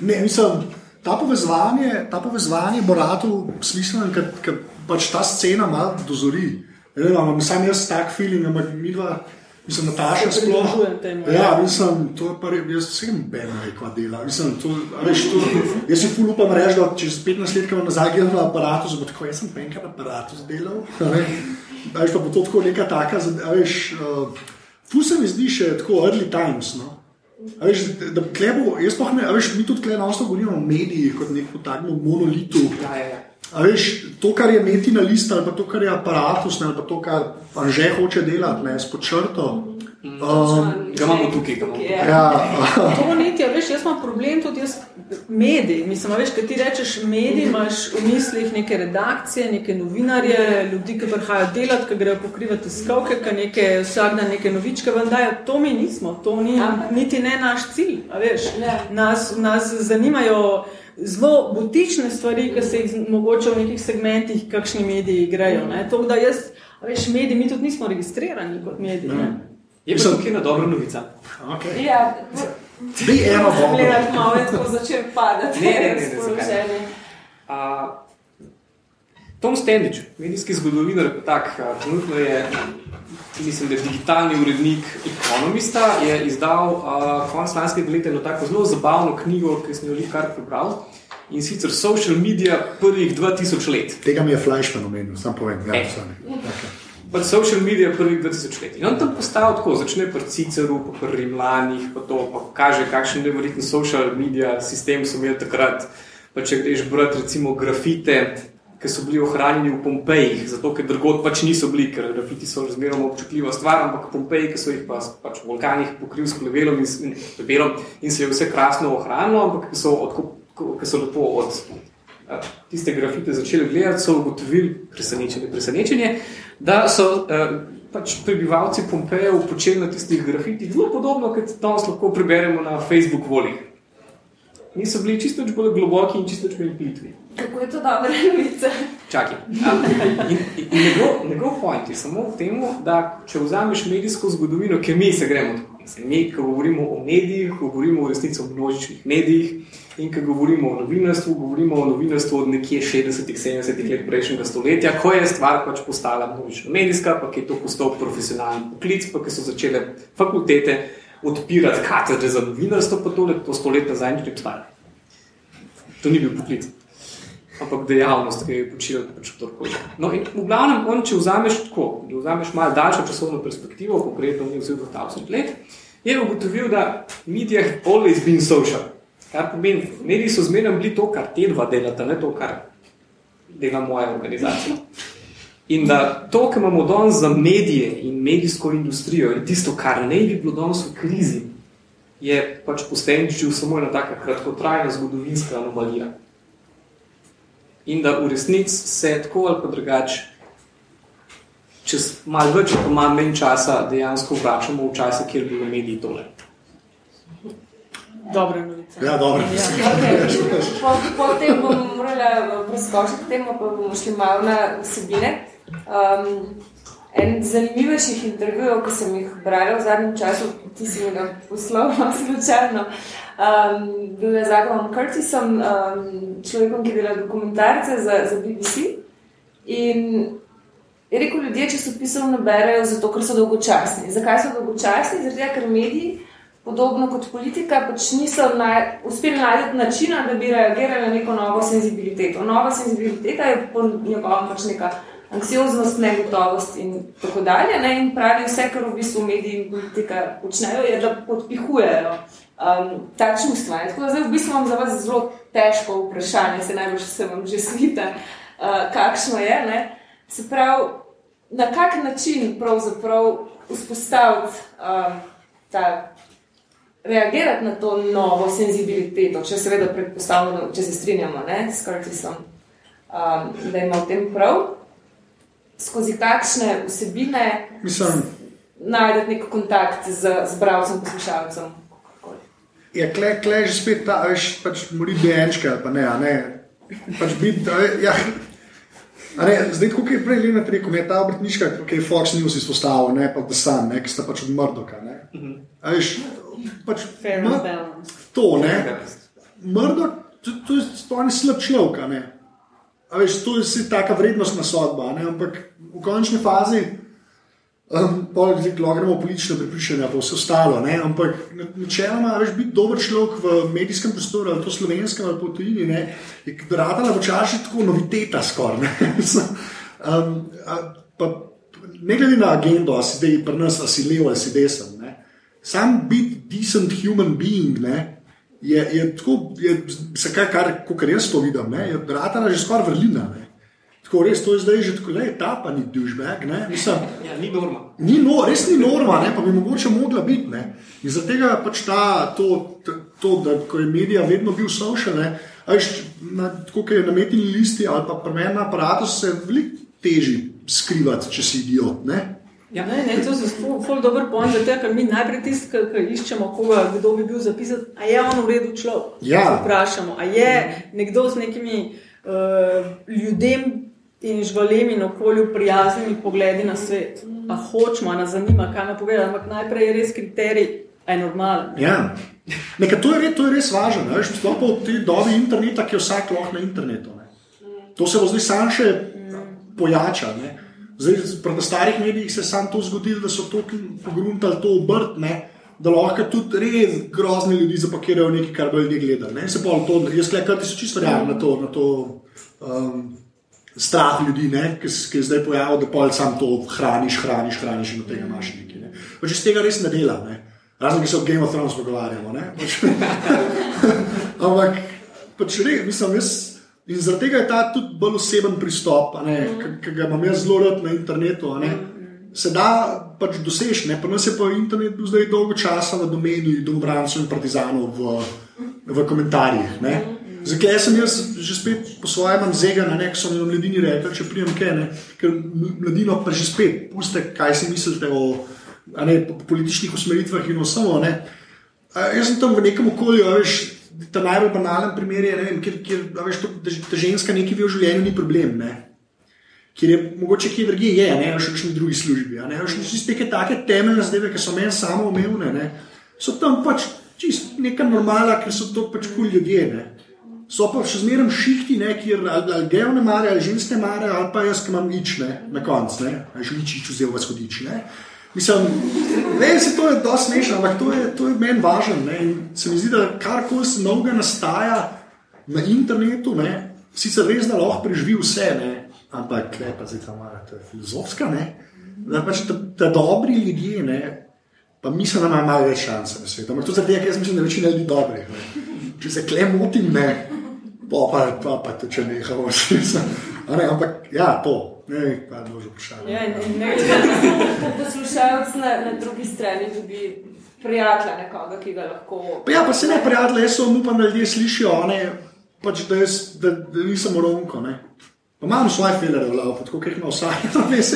ne, mislim ta povezovanje, ta povezovanje bo rado smiselno, ker pač ta scena malo dozori. Sam jaz tak feeling, ampak mi dva Mislim, Nataša sploh. temu, Ja, ja. mislim, to je pa res, jaz vsem ben rekla dela. Mislim, to, veš, to, jaz si ful upam reči, da čez 15 let, ko bom nazaj gledal na aparatus, bo tako, jaz sem enkrat aparatus delal. ne. Veš, pa bo to tako neka taka, veš, uh, ful se mi zdi še tako early times, no. A veš, da klebo, jaz pa ne, veš, mi tudi na osnovu govorimo o medijih kot nekem takmu monolitu. Ja, ja, ja. A veš, to, kar je metina list, ali pa to, kar je aparatus, ne, ali pa to, kar Anže hoče delati, ne, s podčrto. Um, Ga imamo tukaj, ga imamo. Ja. ja, To niti, a veš, jaz imam problem tudi jaz, mediji. Mislim, a veš, kad ti rečeš mediji, imaš v mislih neke redakcije, neke novinarje, ljudi, ki prihajajo delati, ki grejo pokrivati skovke, ki neke, vsak dan neke novičke vam dajo. To mi nismo, to ni niti ne naš cilj. a veš. Ja. Nas, nas zanimajo zelo butične stvari, ki se jih mogoče v nekih segmentih, kakšni mediji igrajo. ne. To, da jaz, a veš, mediji, mi tudi nismo registrirani kot mediji. ne. Je pa tukaj ena dobra novica. okay. Ja, Dej eno dobro. gledati malo tako začel padati. Ne, ne, ne, ne. A, Tom Stendič, medijski zgodovinar, tak, a, trenutno je, mislim, da je digitalni urednik Economista, je izdal a, konec lanskega leta eno tako zelo zabavno knjigo, ki sem jo kar prebral, in sicer Social Media prvih 2000 let. Tega mi je Flashman omenil, sam povem. Ja, sorry. okay. Pač social medija prvih 2000 let. In on tam postaja tako, začne pri Ciceru, pa pri Rimljanih, pa to pa kaže, kakšen neverjeten social media sistem so imeli takrat. Pa če greš brati recimo grafite, ki so bili ohranjeni v Pompejih, zato ker drugod pač niso bili, ker grafiti so razmeroma občutljiva stvar, ampak Pompeji, ki so jih pa pač v vulkanih pokrili s plevelom in, in, plebelom in se je vse krasno ohranilo, ampak ki so, od, ki so lepo od a, tiste grafite začeli gledati, so ugotovili, presenečenje, presenečenje, da so eh, pač prebivalci Pompejev počeli na tistih grafitih zelo podobno, kot danes lahko preberemo na Facebook volih. Niso bili čisto nič bolj globoki in čisto nič bolj plitvi. Kako je to dobra novica? Čakaj. In, in, in njegov, njegov point je samo v tem, da če vzameš medijsko zgodovino, ki mi se gremo. Mislim, Mi, ko govorimo o medijih, ko govorimo o resnici o množičnih medijih in ko govorimo o novinarstvu, govorimo o novinarstvu od nekje 60-ih, 70-ih let prejšnjega stoletja, ko je stvar pač postala množično medijska, pa je to postal profesionalni poklic, pa so začele fakultete odpirati katedre za novinarstvo, pa tole to stolet nazaj ni obstajalo. To ni bil poklic ampak dejavnost, ki jo je počela pač kdorkoli. No, in v glavnem, on, če vzameš tako, da vzameš malo daljšo časovno perspektivo, konkretno ni vzel 2000 let, je ugotovil, da media have always been social. Kar pomeni, mediji so zmeraj bili to, kar te dva delata, ne to, kar dela moja organizacija. In da to, kar imamo danes za medije in medijsko industrijo, je tisto, kar ne bi bilo danes v krizi, je pač posledičil samo ena taka kratkotrajna zgodovinska anomalija in da v resnici se tako ali pa drugače, čez malo več, pa malo manj časa, dejansko vračamo v čase, kjer bi bili mediji tole. Dobra novica. Ja, dobro. Okay. Po, po tem bomo morali preskočiti temo, pa bomo šli malo na vsebine. Um, en zanimivejših intervjujev, ki sem jih brala v zadnjem času, ti si mi ga poslal, slučajno, um, bil je z Adamom Curtisom, um, človekom, ki dela dokumentarce za, za BBC. In je rekel, ljudje časopisov ne berejo zato, ker so dolgočasni. Zakaj so dolgočasni? Tega, ker mediji podobno kot politika, pač niso naj, uspeli najti načina, da bi reagirali na neko novo senzibiliteto. Nova senzibiliteta je po njegovem pač neka anksioznost, negotovost in tako dalje. Ne? In pravi, vse, kar v bistvu mediji in politika počnejo, je, da podpihujejo um, ta čustva. Ne? Tako da zdaj v bistvu imam za vas zelo težko vprašanje, se najbolj se vam že svita, uh, kakšno je. Ne? Se pravi, na kak način pravzaprav vzpostaviti um, ta reagirati na to novo senzibiliteto, če seveda predpostavljamo, če se strinjamo ne, s Curtisom, um, da ima v tem prav, skozi kakšne vsebine Mislim, najdete nek kontakt z, z bralcem, poslušalcem. je kle, kle že spet ta, veš, pač mori dojenčka, pa ne, a ne. Pač biti, ja. A ne, zdaj, kot je prej Lena rekel, je ta obrtniška, ki je Fox News izpostavil, ne pa The Sun, ne, ki sta pač od Murdoka. Ne. A veš, pač Fair ma- and balanced. to, ne. Mrdok, to, to je stvarno slab človek. a ne. A veš, to je si taka vrednostna sodba, a ne? ampak v končni fazi Um, Lahko gremo politično prepričanje, pa vse ostalo. Ne? Ampak načeloma, veš, biti dober človek v medijskem prostoru, ali to slovenskem ali po tujini, ne? je radala včasih tako noviteta skoraj. um, ne glede na agendo, a si zdaj pri nas, a si levo ali si desen. Ne? Sam biti decent human being ne? je, je tako, je, se kaj, kar, kar jaz to vidim, ne? je radala že skoraj vrlina. Ne? Tako res, to je zdaj že tako, je ta pa ni dušbek. Ja, ni norma. Ni no, res ni norma, ne? pa bi mogoče mogla biti. Ne? In zaradi tega pač ta, to, to, da je medija vedno bil social, tako je na metni listi ali pa premenjena aparatu, se veliko teži skrivati, če si idiot. Ne? Ja, ne, ne, to je zelo dober point, zato ker mi najprej tisti, ki iščemo, koga, kdo bi bil zapisan, a je on v redu človek. Ja. Vprašamo, a je nekdo z nekimi uh, ljudmi in živalem in okolju prijaznimi pogledi na svet. A hočemo, nas zanima, kaj nam povedati, ampak najprej je res kriterij, a je normalen. Ja. Nekaj, to, je res, to je res važno, sploh v tej dobi interneta, ki je vsak lahko na internetu. Ne. To se bo zdaj sam še pojača. Ne. Zdaj, pri starih medijih se je samo to zgodilo, da so to pogruntali to obrt, ne, da lahko tudi res grozne ljudi zapakirajo nekaj, kar bo ljudje gledali. Ne. Se pa to, jaz gledam, da so čisto realni na to. Na to um, strah ljudi, ki, je zdaj pojavil, da pa sam to hraniš, hraniš, hraniš in od tega imaš nekaj. Ne. Pač iz tega res ne dela. Ne. Razen, ki se o Game of Thrones pogovarjamo. Pač, ampak, pač res, mislim, jaz. In zaradi tega je ta tudi bolj oseben pristop, ki ga imam jaz zelo rad na internetu. Se da pač doseči, pa nas je pa internet bil zdaj dolgo časa v domeni domobrancev in partizanov v, v komentarjih. Ne. Zakaj sem jaz že spet po svojem zegan, ne, ko so mi mladini rekli, če prijem kaj, ne, ker mladino pa že spet puste, kaj si mislite o ne, političnih usmeritvah in osamo. Jaz sem tam v nekem okolju, veš, ta najbolj banalen primer je, vem, kjer, kjer veš, to, da, da ženska nekaj ve v življenju, ni problem. Ne. Ker je mogoče kje drugje, je, ne v še kakšni drugi službi. Ne, veš, neke take temeljne zdaj, ki so meni samo umevne, so tam pač čist neka normala, ker so to pač kul ljudje. Ne so pa še zmeraj šihti, ne, kjer ali, ali gejo ne mare, ali ženske mare, ali pa jaz, ki imam nič ne, na koncu, ali že nič vzel v skodič. Ne. Mislim, ne, se to je dosti smešno, ampak to je, to je meni važno. Se mi zdi, da karkoli se novega nastaja na internetu, ne, sicer res da lahko preživi vse, ne, ampak ne, pa zdaj tam malo, to je filozofska, ne, da pač ta, ta dobri ljudje, ne, pa mislim, da imajo malo več šanse na svetu. Ampak to zato, ker jaz mislim, da večina ljudi dobrih. Ne. Če se klem motim, ne pa, pa, pa, pa to, če ne hamo še. Ampak ja, to. Ne, pa je že vprašanje. Ja, ne, ne, ne. Poslušalec na, na drugi strani tudi prijatelja nekoga, ki ga lahko. Pa ja, pa se ne prijatelja, jaz sem upam, da ljudje slišijo, ne, pač, da, jaz, da, da nisem ronko. Ne. Pa imam svoje filere v lavu, tako kot ima vsak.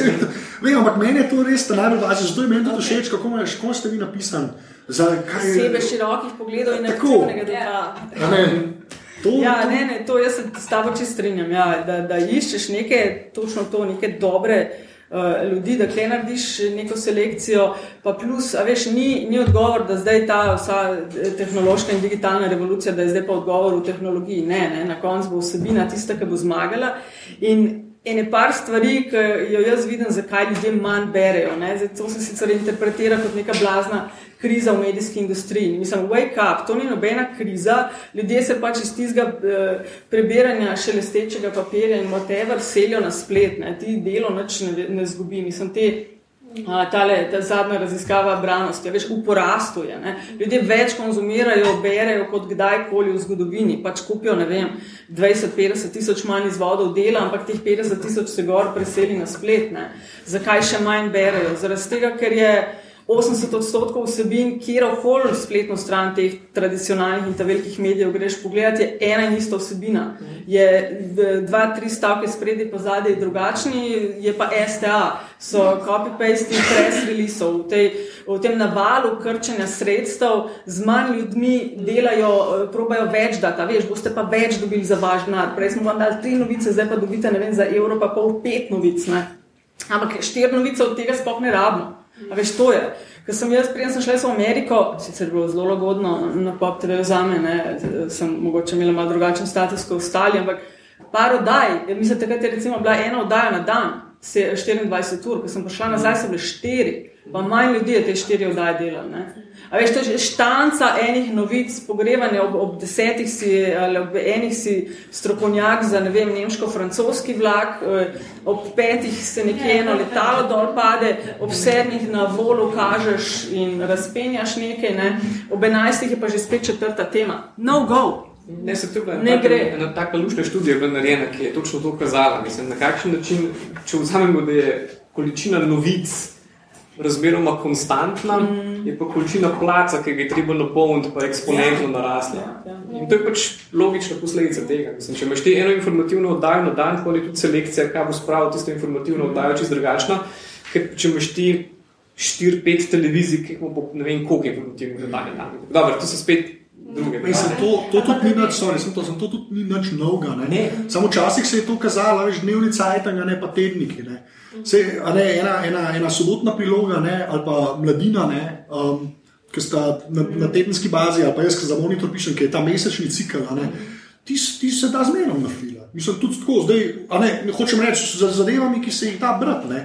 Vem, ampak meni je to res najbolj važno, zato je meni to všeč, kako, kako ste vi napisali. Sebe širokih pogledov in tako naprej. To, ja, ne, ne, to jaz se s tabo čisto strinjam. Ja, da, da iščeš neke, točno to, neke dobre uh, ljudi, da kle narediš neko selekcijo. Pa plus, a veš, ni, ni odgovor, da zdaj ta vsa tehnološka in digitalna revolucija, da je zdaj pa odgovor v tehnologiji. Ne, ne, na koncu bo vsebina tista, ki bo zmagala. In ene par stvari, ki jo jaz vidim, zakaj ljudje manj berejo. Zdaj, to se sicer interpretira kot neka blazna kriza v medijski industriji. Mislim, wake up, to ni nobena kriza, ljudje se pač iz tistega uh, prebiranja šelestečega papirja in whatever selijo na splet, ne, ti delo nič ne, ne zgubi. Mislim, te, tale, ta zadnja raziskava branosti, veš, v porastu je. Ne. Ljudje več konzumirajo, berejo kot kdajkoli v zgodovini, pač kupijo, ne vem, 20-50 tisoč manj izvodov dela, ampak teh 50 tisoč se gor preseli na splet. Ne. Zakaj še manj berejo? Zaradi tega, ker je 80 odstotkov vsebin, kjer okoli spletno stran teh tradicionalnih in ta velikih medijev greš pogledati, je ena in ista vsebina. Je dva, tri stavke spredje, pa zadaj drugačni, je pa STA, so copy-paste in press releaseov. V, tej, v tem navalu krčenja sredstev z manj ljudmi delajo, probajo več data, veš, boste pa več dobili za vaš denar. Prej smo vam dali tri novice, zdaj pa dobite, ne vem, za evro pa pol pet novic, ne. Ampak štiri novice od tega sploh ne rabimo. A veš, to je. Ker sem jaz, prej sem šla v Ameriko, sicer je bilo zelo lagodno na pop TV za me, ne, sem mogoče imela malo drugačen status kot ostali, ampak par oddaj, mislim, takrat je recimo bila ena oddaja na dan. Se- 24 ur, ko sem prišla nazaj, so bile 4, pa manj ljudi je te 4 oddaje delalo. A veš, to je štanca enih novic, pogrevanja ob, ob desetih si ali ob enih si strokovnjak za ne vem, nemško-francoski vlak, eh, ob petih se nekje eno letalo dol pade, ob sedmih na volu kažeš in razpenjaš nekaj, ne. ob enajstih je pa že spet četrta tema. No go! Ne, se je bila Ne taka- gre. ena taka lušna študija bila narejena, ki je točno to kazala. Mislim, na kakšen način, če vzamemo, da je količina novic razmeroma konstantna, mm. je pa količina placa, ki ga je treba napolniti, pa eksponentno ja. narasla. Ja, In to je pač logična posledica tega. Mislim, če imaš ti eno informativno oddajo na dan, potem je tudi selekcija, kaj bo spravil tisto informativno oddajo, čist drugačna. Ker če imaš ti 4-5 televizij, ki bo ne vem koliko informativnih oddaj na dan. Dobro, to so spet druge. Mislim, to, to tudi ni nič, sorry, sem to, sem to tudi ni nič novega. Ne? Ne. Samo včasih se je to kazalo, veš, dnevni cajtang, a ne pa tedniki. Ne? Sej, a ne, ena, ena, ena sobotna priloga ne, ali pa mladina, ne, um, ki sta na, na tedenski bazi, ali pa jaz, ki za monitor pišem, ki je ta mesečni cikl. a ne, Ti, ti se da zmerom nafila. Mislim, tudi tako, zdaj, a ne, ne hočem reči, z zadevami, ki se jih da brati.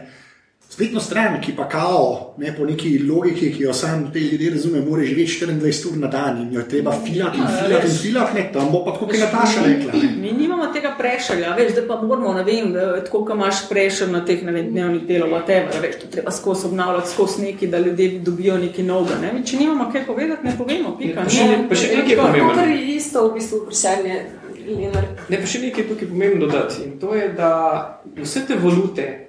Ne. Spletno stran, ki pa kao, ne po neki logiki, ki jo sam te ljudje razume, mora živeti 24 ur na dan in jo je treba filati in filati in filati, ne, tam bo pa tako, kot je Nataša rekla. Ne. Mi nimamo tega prešalja, veš, da pa moramo, ne vem, tako kot imaš prešal na teh ne vem, dnevnih delov, whatever, veš, to treba skozi obnavljati, skozi neki, da ljudje dobijo nekaj novega. Ne? Mi, Če nimamo kaj povedati, ne povemo, pika. Pa še ne- pa še nekaj Tako. pomembno. To, je isto v bistvu vprašanje, Lenart. Ne, pa še nekaj je tukaj pomembno dodati. In to je, da vse te valute,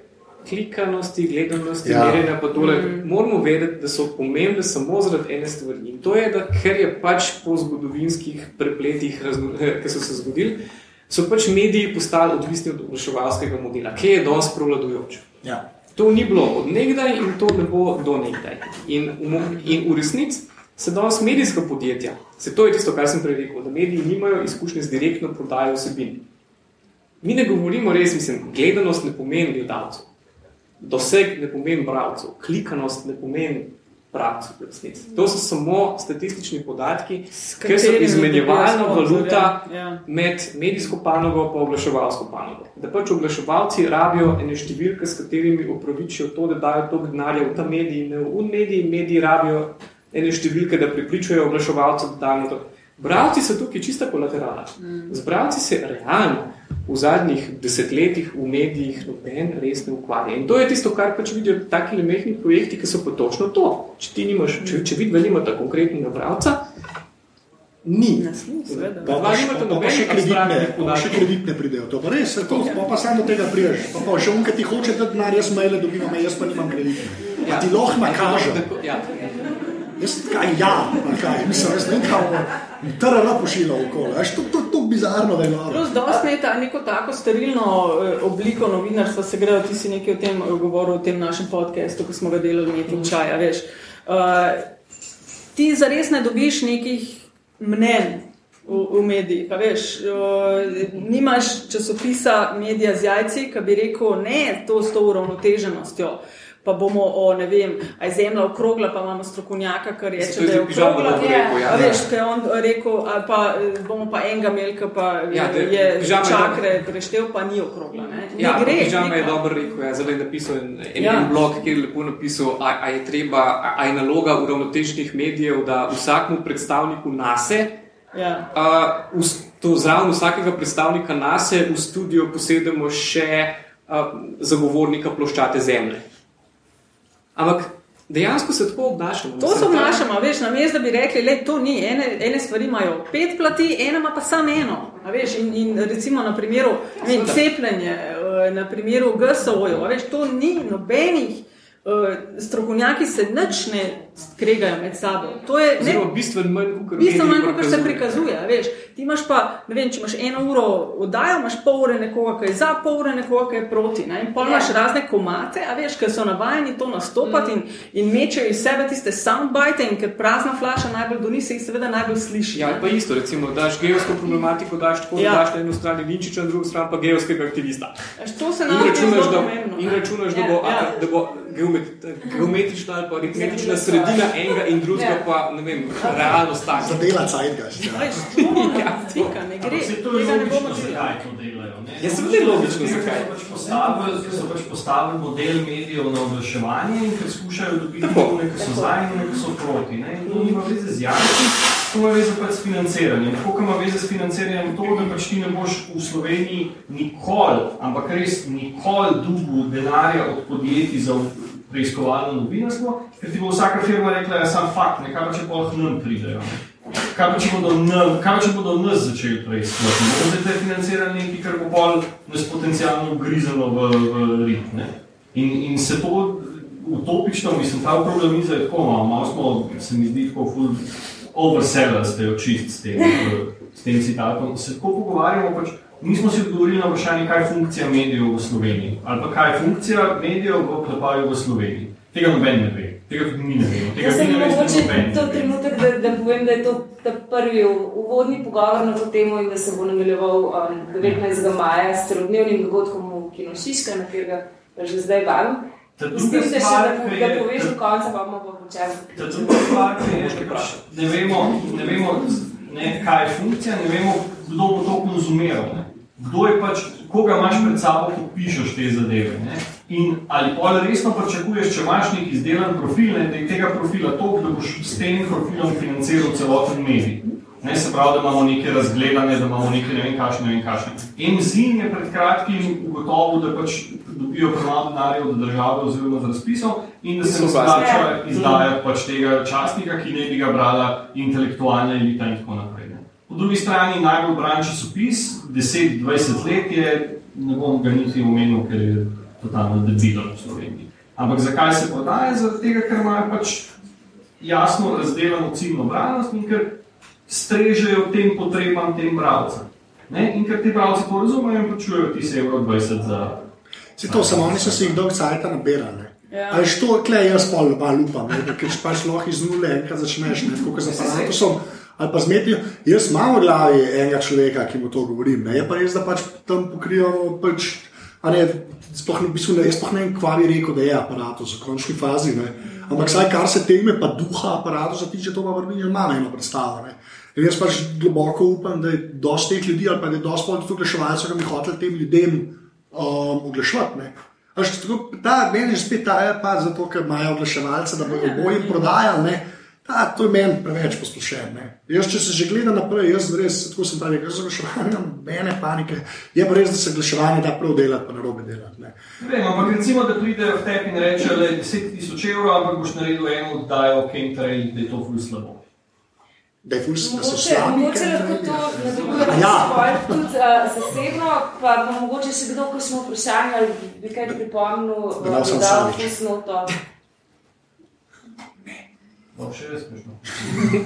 klikanosti, gledanosti, Ja. ja. merjenja, pa tole, mm. moramo vedeti, da so pomembne samo zaradi ene stvari. In to je, da ker je pač po zgodovinskih prepletih, razno- ki so se zgodili, so pač mediji postali odvisni od oglaševalskega modela, ki je danes prevladujoč. Ja. To ni bilo od nekdaj in to ne bo do nekdaj. In in v resnici se danes medijska podjetja, se to je tisto, kar sem prej rekel, da mediji nimajo izkušnje z direktno prodajo vsebin. Mi ne govorimo res, mislim, gledanost ne pomeni gledalcev, doseg ne pomeni bralcev, klikanost ne pomeni bralcev. v resnici. To so samo statistični podatki, ki so izmenjevalna valuta ja. med medijsko panogo in oglaševalsko panogo. Da pač oglaševalci rabijo ene številke, s katerimi upravičijo to, da dajo toliko denarja v ta medij in ne v un medij, mediji rabijo ene številke, da pripričajo oglaševalce, da dajo to. Bralci so tukaj čista kolaterala. Z bralci se realno v zadnjih desetletjih v medijih noben res ne ukvarja. In to je tisto, kar pač vidijo taki mehki projekti, ki so pa točno to. Če ti nimaš, če, če vidi, da nimate konkretnega bralca, ni. Nas ni. Pa, pa, še- pa, pa, nobenih še kreditne, pa, pa še kreditne pridejo. To pa res, to, pa, pa samo do tega priješ. Pa, pa še unka ti hoče dati denar, jaz maile dobivam, jaz pa nimam kreditne. Ja, ti lahko nakažem. Ja. Jaz kaj ja, pa kaj, mislim, jaz ne kam trala pošila okoli. Veš, to, to, to bizarno, da je noro. Plus, dosti je ta neko tako sterilno eh, obliko novinarstva, se grejo, ti si nekaj o tem eh, govoril v tem našem podkastu, ko smo ga delali nekaj čaja, veš. Uh, ti zares ne dobiš nekih mnen v, v medijih, veš. Uh, nimaš časopisa Medija z jajci, ki bi rekel, ne, to s to uravnoteženostjo. Pa bomo o, ne vem, aj zemlja okrogla, pa imamo strokovnjaka, ki reče, je da je okrogla. rekel, ja. Veš, kaj je on rekel, pa eh, bomo pa enega melka, pa Ja, ja, da- je pižama je čakre preštel, pa ni okrogla. Ne, ne Ja, gre. Pižama je pika. dobro rekel, ja, zdaj je napisal en, en, Ja. ja. en blog, kjer je lepo napisal, a, a je treba, a, a je naloga uravnoteženih medijev, da vsakmu predstavniku nase, Ja. s- to zraven vsakega predstavnika nase v studio posedemo še a, zagovornika ploščate zemlje. Ampak dejansko se tako obnašamo. To se ta- obnašamo, veš, na mestu, da bi rekli, da to ni, ene, ene stvari imajo pet plati, ena ima pa samo eno. Veš, in, in recimo na primeru ne vem, cepljenja, eh, na primeru GSO-jev, to ni nobenih. eh, Strokovnjaki se nič ne skregajo med sabo. To je ne, bistveno manj, kot Bistveno manj, kot se prikazuje. a Veš. Ti imaš pa, ne vem, če imaš eno uro oddajo, imaš pol ure nekoga, ki je za, pol ure nekoga, ki je proti. Ne? In pol imaš razne komate, a veš, ki so navajeni to nastopati in, in mečejo iz sebe tiste soundbite in ker prazna flaša najbolj doni, se jih seveda najbolj sliši. Ja, pa isto, recimo, daš geovsko problematiko, daš tako, Ja. ja. daš na eni strani Linčiča, na drugi strani pa geovskega aktivista. Veš, to se nam zdi računaš, zelo da, pomembno. in računaš, da, Ja, bo, ja. ja. da bo geomet- geometrična ali pa aritmetična sredina enega in drugega, Ja. pa ne vem, realnost taka. Zadela Zeitgeist. Ja. To ne gre. Vse to je Tega ne bomo logično, delali. zakaj to delajo. ne? Ja, seveda je logično, zakaj. pač postavili- ker so pač postavili model medijev na oglaševanje in ker skušajo dobiti tiste, ki so za in ki so proti. Ne? In to nima veze z javnostjo, to ima veze pač s financiranjem. Tako kot ima veze s financiranjem to, da pač ti ne boš v Sloveniji nikoli, ampak res nikoli dugu denarja od podjetij za preiskovalno novinarstvo, ker ti bo vsaka firma rekla, ja, sam fakt, ne, kaj pa če k nam pridejo. Kaj pa če bodo, nam, kaj pa, če bodo nas začeli preiskovati? Bomo zdaj financirali nekaj, kar bo pol nas potencialno ugrizalo v, v rit. Ne? In, in se to utopično, mislim, ta problemiza je tako malo, malo smo, se mi zdi tako ful overseller ste jo čist s tem, s tem citatom. Se tako pogovarjamo, pač, nismo si odgovorili na vprašanje, kaj je funkcija medijev v Sloveniji, ali pa kaj je funkcija medijev v klepaju v Sloveniji. Tega noben ne ve, tega tudi mi ne vemo. Tega Jaz sem vi ne veste, mogoče noben ne to trenutek, da, da povem, da je to prvi uvodni pogovor na to temo in da se bo nadaljeval um, 19. maja s celodnevnim dogodkom v Kino Šiška, na katerega že zdaj vabim. Ta S druga tem, da stvar, ki da je- poveš do konca, pa bomo je, pač ne vemo, ne vemo ne, kaj je funkcija, ne vemo, kdo bo to konzumiral. Ne. Kdo je pač, koga imaš pred sabo, ko pišeš te zadeve. Ne. In ali pa resno pričakuješ, če imaš nek izdelan profil, ne, da je tega profila toliko, da boš s tem profilom financiral celoten medij. Ne, se pravi, da imamo neke razgledane, da imamo neke ne vem kakšne, ne vem kakšne. MZIN je pred kratkim ugotovil, da pač dobijo premalo denarja od države oziroma z razpisov in da se Soglasje. splača izdajati pač tega časnika, ki ne bi ga brala intelektualna elita in tako naprej. Po drugi strani najbolj bran časopis, 10-20 let je, ne bom ga niti omenil, ker je totalno debilen v Sloveniji. Ampak zakaj se prodaja? Zaradi tega, ker imajo pač jasno razdeljeno ciljno branost in ker strežejo tem potrebam tem bralcem. Ne? In ker ti bralci to razumejo in plačujejo ti se evro 20 za. Se to, samo oni so si jih dolgo cajta nabirali. Ja. Ali što, klej jaz pol malo upam, ne, da ker pač lahko iz nule enkrat začneš, ne, tako kot z aparatusom. Ali pa zmetijo, jaz imam v glavi enega človeka, ki mu to govorim. Ne. Je pa res, da pač tam pokrijo. Pač, ne, sploh v bistvu, ne, jaz sploh ne vem, kva bi rekel, da je aparatus v končni fazi. Ne. Ampak saj, kar se teme, pa duha aparatusa tiče, to pa vrni že malo eno predstavo. Ne. In jaz pač globoko upam, da je dosti teh ljudi, ali pa da je dosti tudi oglaševalcev, ki bi hoteli tem ljudem um, oglaševati. ne. A še tako, ta meni je spet ta, je pa zato, ker imajo oglaševalce, da bodo boji prodajali. Ne. Ta, to je meni preveč posplošeno. Jaz, če se že gleda naprej, jaz res, tako sem tam rekel, z oglaševanjem, mene panike. Je pa res, da se oglaševanje da prav delati, pa narobe delati. Ne. Ne Vem, ampak recimo, da pridejo v tebi in rečejo, da je 10 tisoč evrov, ampak boš naredil eno oddajo o chemtrailih, da je to ful slabo. Da, je ful, da so Mogoče, slabi. mogoče lahko to nadaljujemo Ja. ja. tudi uh, zasebno, pa bo mogoče še kdo, ko smo vprašali, ali bi kaj pripomnil, Da uh, sem dodal Savič. fusnoto. No, še res smešno.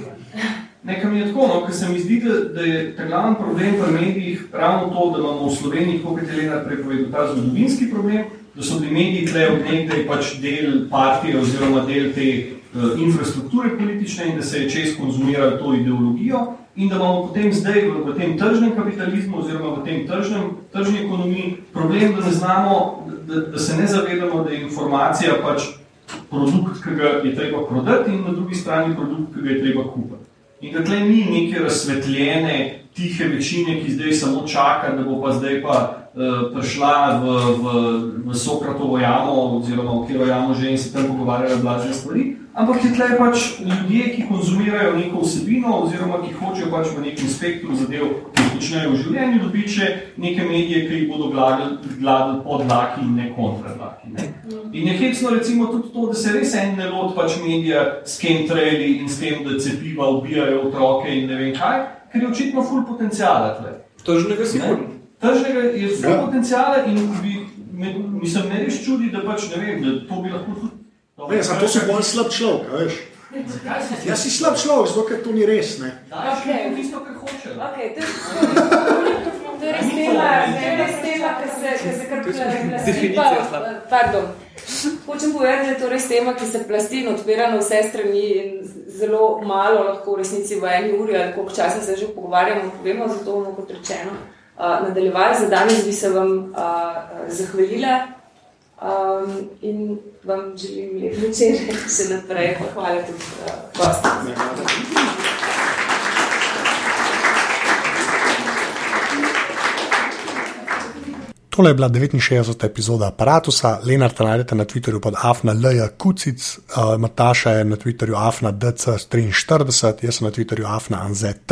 Nekaj mi je tako, no, ker se mi zdi, da, da je ta glavni problem pri medijih ravno to, da imamo v Sloveniji, kot je Lena prepovedal, ta zgodovinski problem, da so bili mediji tle od nekdaj pač del partije oziroma del te uh, infrastrukture politične in da se je čez konzumiralo to ideologijo in da imamo potem zdaj v, v tem tržnem kapitalizmu oziroma v tem tržnem, tržni ekonomiji problem, da ne znamo, da, da se ne zavedamo, da je informacija pač produkt, ki ga je treba prodati, in na drugi strani produkt, ki ga je treba kupiti. In da tle ni neke razsvetljene, tihe večine, ki zdaj samo čaka, da bo pa zdaj pa uh, prišla v, v, v Sokratovo jamo, oziroma v katero jamo že in se tam pogovarjala blazne stvari. Ampak je tle pač ljudje, ki konzumirajo neko vsebino, oziroma ki hočejo pač v nekem spektru zadev, ki jih počnejo v življenju, dobiti še neke medije, ki jih bodo gladili, gladili pod dlaki in ne kontra dlaki. Ne? In je hecno recimo tudi to, da se res en ne loti pač medija s chemtraili in s tem, da cepiva ubijajo otroke in ne vem kaj, ker je očitno ful potencijala tle. Tržnega sigurno. Tržnega je ful Ja. potencijala in bi, me, mislim, me res čudi, da pač ne vem, da to bi lahko tudi... Ne, samo to si bolj slab človek, veš. Si Jaz si slab človek, zato ker to ni res. Ne. Daš Okej. okay. tisto, kar hoče. Okay, to, je- res tema, to je res tema, ki se, ki se kar plasti. Slaba. Pardon. Hočem povedati, da je to res tema, ki se plasti in odpira na vse strani in zelo malo lahko v resnici v eni uri ali koliko časa se že pogovarjamo, povemo, zato bomo kot rečeno uh, nadaljevali. Za danes bi se vam uh, zahvalila Um, in vam želim lep večer, še naprej, pa hvala tudi uh, gostom. Tole je bila 69. epizoda aparata. Lenart najdete na Twitterju pod Afna L. Kucic, uh, Mataša je na Twitterju Afna DC43, jaz sem na Twitterju Afna Anzet.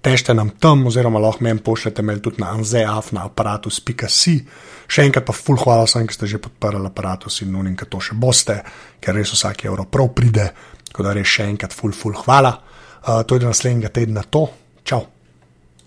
Tešte nam tam, oziroma lahko meni pošljete mail tudi na anzeafnaaparatus.si. Še enkrat pa ful hvala vsem, ki ste že podprli aparatus in nunim, ki to še boste, ker res vsak evro prav pride. Tako da res še enkrat ful, ful hvala. Uh, to je do naslednjega tedna to. Čau!